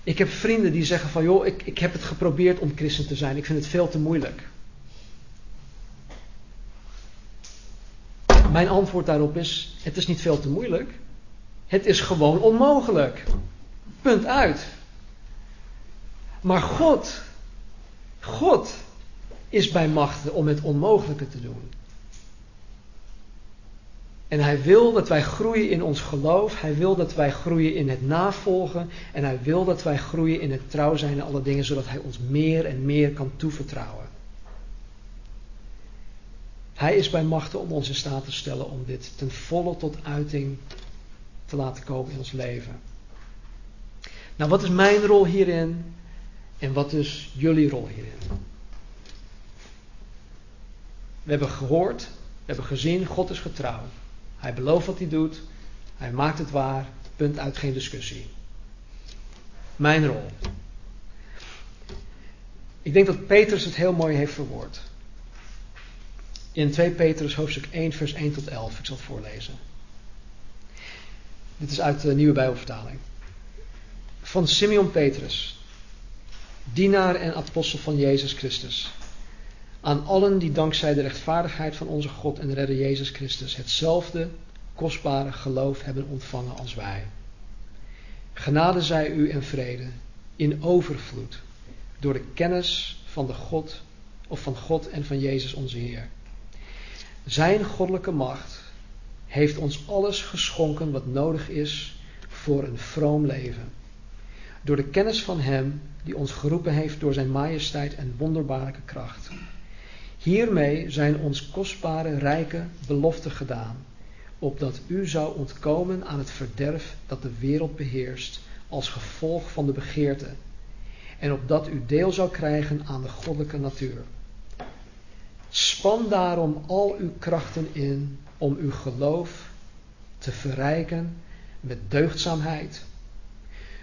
Ik heb vrienden die zeggen van joh, ik, ik heb het geprobeerd om christen te zijn. Ik vind het veel te moeilijk. Mijn antwoord daarop is: het is niet veel te moeilijk. Het is gewoon onmogelijk. Punt uit. Maar God, God is bij machten om het onmogelijke te doen. En hij wil dat wij groeien in ons geloof. Hij wil dat wij groeien in het navolgen. En hij wil dat wij groeien in het trouw zijn in alle dingen, zodat hij ons meer en meer kan toevertrouwen. Hij is bij machten om ons in staat te stellen om dit ten volle tot uiting te laten komen in ons leven. Nou, wat is mijn rol hierin en wat is jullie rol hierin? We hebben gehoord, we hebben gezien, God is getrouw. Hij belooft wat hij doet, hij maakt het waar, punt uit, geen discussie. Mijn rol. Ik denk dat Petrus het heel mooi heeft verwoord. In 2 Petrus hoofdstuk 1, vers 1 tot 11. Ik zal het voorlezen. Dit is uit de nieuwe Bijbelvertaling. Van Simeon Petrus, dienaar en apostel van Jezus Christus. Aan allen die dankzij de rechtvaardigheid van onze God en redder Jezus Christus hetzelfde kostbare geloof hebben ontvangen als wij. Genade zij u en vrede in overvloed door de kennis van de God of van God en van Jezus onze Heer. Zijn goddelijke macht heeft ons alles geschonken wat nodig is voor een vroom leven. Door de kennis van Hem die ons geroepen heeft door Zijn majesteit en wonderbaarlijke kracht. Hiermee zijn ons kostbare, rijke beloften gedaan, opdat u zou ontkomen aan het verderf dat de wereld beheerst als gevolg van de begeerte, en opdat u deel zou krijgen aan de goddelijke natuur. Span daarom al uw krachten in om uw geloof te verrijken met deugdzaamheid,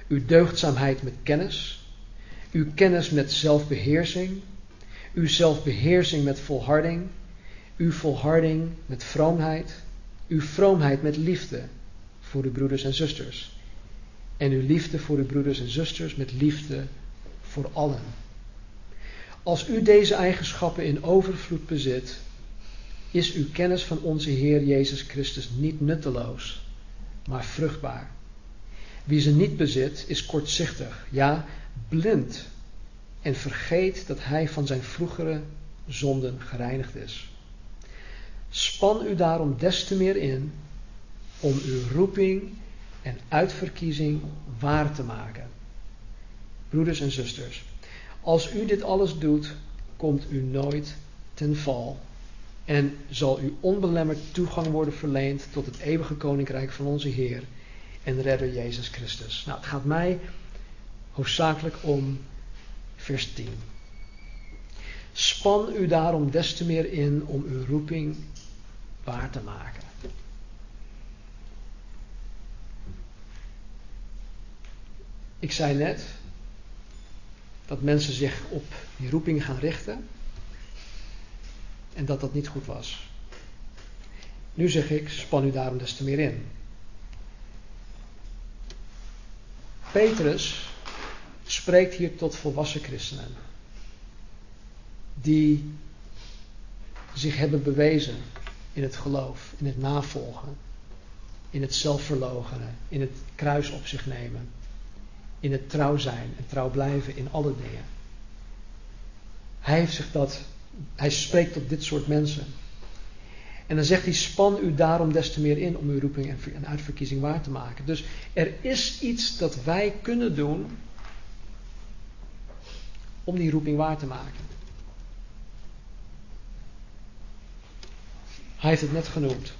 uw deugdzaamheid met kennis, uw kennis met zelfbeheersing, uw zelfbeheersing met volharding, uw volharding met vroomheid, uw vroomheid met liefde voor uw broeders en zusters, en uw liefde voor uw broeders en zusters met liefde voor allen. Als u deze eigenschappen in overvloed bezit, is uw kennis van onze Heer Jezus Christus niet nutteloos, maar vruchtbaar. Wie ze niet bezit, is kortzichtig, ja, blind en vergeet dat hij van zijn vroegere zonden gereinigd is. Span u daarom des te meer in om uw roeping en uitverkiezing waar te maken. Broeders en zusters, als u dit alles doet, komt u nooit ten val en zal u onbelemmerd toegang worden verleend tot het eeuwige koninkrijk van onze Heer en Redder Jezus Christus. Nou, het gaat mij hoofdzakelijk om vers 10. Span u daarom des te meer in om uw roeping waar te maken. Ik zei net dat mensen zich op die roeping gaan richten en dat dat niet goed was. Nu zeg ik, span u daarom des te meer in. Petrus spreekt hier tot volwassen christenen. Die zich hebben bewezen in het geloof, in het navolgen, in het zelfverloochenen, in het kruis op zich nemen, in het trouw zijn en trouw blijven in alle dingen. Hij heeft zich dat, hij spreekt tot dit soort mensen. En dan zegt hij: span u daarom des te meer in om uw roeping en uitverkiezing waar te maken. Dus er is iets dat wij kunnen doen om die roeping waar te maken. Hij heeft het net genoemd.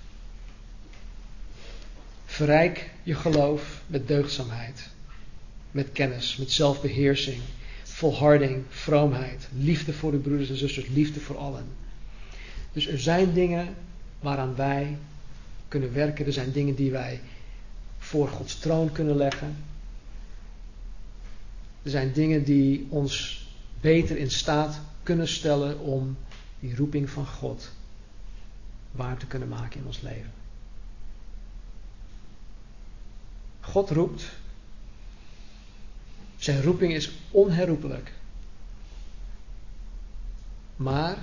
Verrijk je geloof met deugdzaamheid, met kennis, met zelfbeheersing, volharding, vroomheid, liefde voor de broeders en zusters, liefde voor allen. Dus er zijn dingen waaraan wij kunnen werken, er zijn dingen die wij voor Gods troon kunnen leggen. Er zijn dingen die ons beter in staat kunnen stellen om die roeping van God waar te kunnen maken in ons leven. God roept. Zijn roeping is onherroepelijk. Maar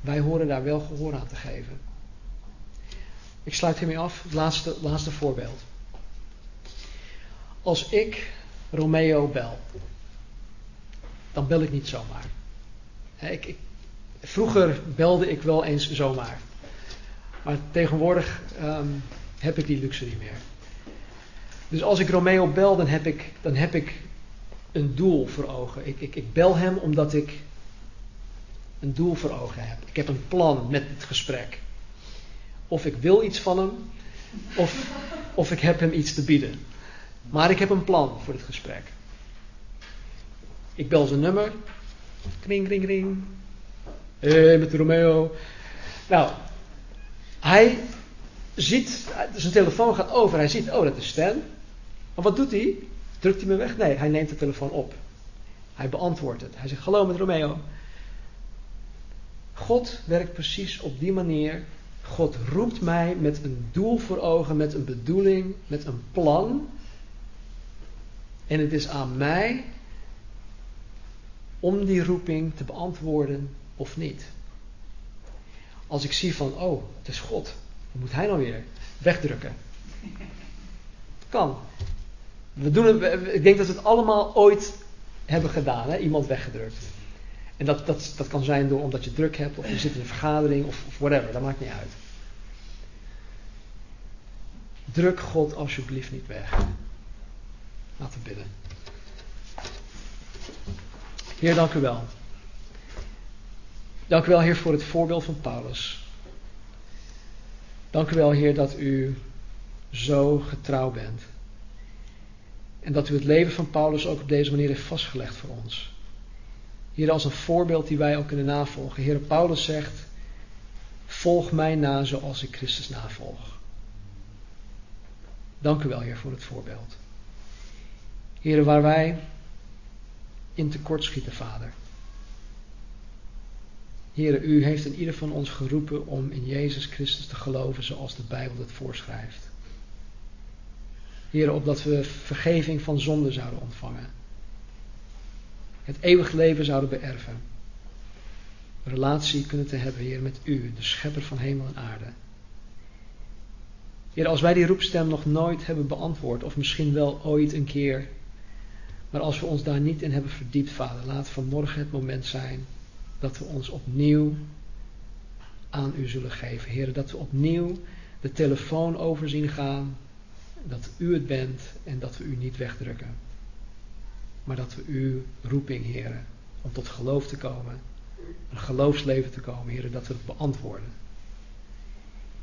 wij horen daar wel gehoor aan te geven. Ik sluit hiermee af. Het laatste, laatste voorbeeld. Als ik Romeo bel, dan bel ik niet zomaar. Ik, ik, vroeger belde ik wel eens zomaar. Maar tegenwoordig ehm, heb ik die luxe niet meer. Dus als ik Romeo bel, dan heb ik, dan heb ik een doel voor ogen. Ik, ik, ik bel hem omdat ik een doel voor ogen heb. Ik heb een plan met het gesprek. Of ik wil iets van hem, of, of ik heb hem iets te bieden. Maar ik heb een plan voor het gesprek. Ik bel zijn nummer. Kring, kring, kring. Hé, met Romeo. Nou, hij ziet, zijn telefoon gaat over. Hij ziet, oh, dat is Stan. Maar wat doet hij? Drukt hij me weg? Nee, hij neemt de telefoon op. Hij beantwoordt het. Hij zegt, hallo met Romeo. God werkt precies op die manier. God roept mij met een doel voor ogen, met een bedoeling, met een plan. En het is aan mij om die roeping te beantwoorden of niet. Als ik zie van, oh, het is God, wat moet hij nou weer? Wegdrukken. Kan. We doen het, ik denk dat we het allemaal ooit hebben gedaan, hè? iemand weggedrukt. En dat, dat, dat kan zijn door omdat je druk hebt, of je zit in een vergadering, of, of whatever, dat maakt niet uit. Druk God alsjeblieft niet weg. Laten we bidden. Heer, dank u wel. Dank u wel, Heer, voor het voorbeeld van Paulus. Dank u wel, Heer, dat u zo getrouw bent. En dat u het leven van Paulus ook op deze manier heeft vastgelegd voor ons. Hier als een voorbeeld die wij ook kunnen navolgen. Heer Paulus zegt: Volg mij na zoals ik Christus navolg. Dank u wel, Heer, voor het voorbeeld. Heer, waar wij in tekort schieten, Vader. Heer, u heeft in ieder van ons geroepen om in Jezus Christus te geloven zoals de Bijbel het voorschrijft. Heer, opdat we vergeving van zonde zouden ontvangen. Het eeuwig leven zouden beërven. Relatie kunnen te hebben, Heer, met u, de schepper van hemel en aarde. Heer, als wij die roepstem nog nooit hebben beantwoord, of misschien wel ooit een keer, maar als we ons daar niet in hebben verdiept, Vader, laat vanmorgen het moment zijn dat we ons opnieuw aan u zullen geven. Heer, dat we opnieuw de telefoon overzien gaan, dat u het bent en dat we u niet wegdrukken. Maar dat we uw roeping, Heer, om tot geloof te komen, een geloofsleven te komen, Heer, dat we het beantwoorden.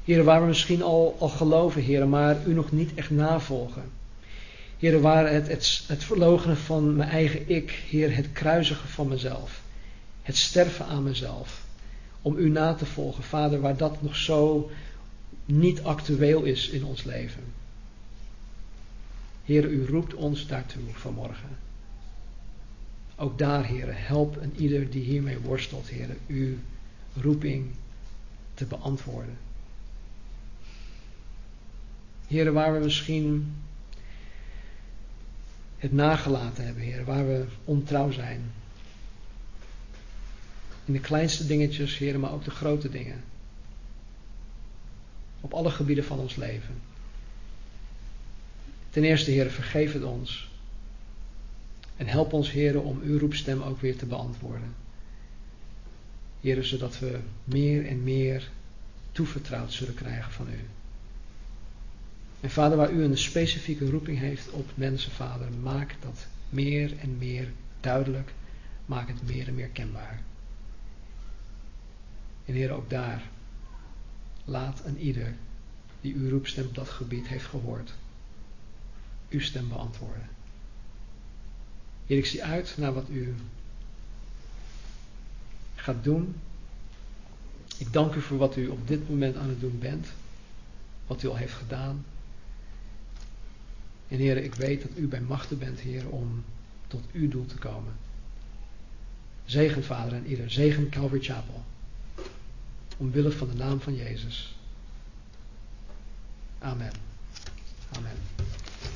Heer, waar we misschien al, al geloven, Heer, maar u nog niet echt navolgen. Heer, waar het, het, het van mijn eigen ik, Heer, het kruisigen van mezelf, het sterven aan mezelf, om u na te volgen, Vader, waar dat nog zo niet actueel is in ons leven. Heer, u roept ons daartoe vanmorgen. Ook daar, Heer, help en ieder die hiermee worstelt, Heer, uw roeping te beantwoorden. Heer, waar we misschien het nagelaten hebben, Heer, waar we ontrouw zijn. In de kleinste dingetjes, Heer, maar ook de grote dingen. Op alle gebieden van ons leven. Ten eerste, Heer, vergeef het ons. En help ons, Heer, om uw roepstem ook weer te beantwoorden. Heer, zodat we meer en meer toevertrouwd zullen krijgen van u. En vader, waar u een specifieke roeping heeft op mensen, vader, maak dat meer en meer duidelijk. Maak het meer en meer kenbaar. En Heer, ook daar, laat een ieder die uw roepstem op dat gebied heeft gehoord, uw stem beantwoorden. Heer, ik zie uit naar wat u gaat doen. Ik dank u voor wat u op dit moment aan het doen bent. Wat u al heeft gedaan. En Heer, ik weet dat u bij machten bent, Heer, om tot uw doel te komen. Zegen, Vader, en ieder. Zegen Calvary Chapel. Omwille van de naam van Jezus. Amen. Amen.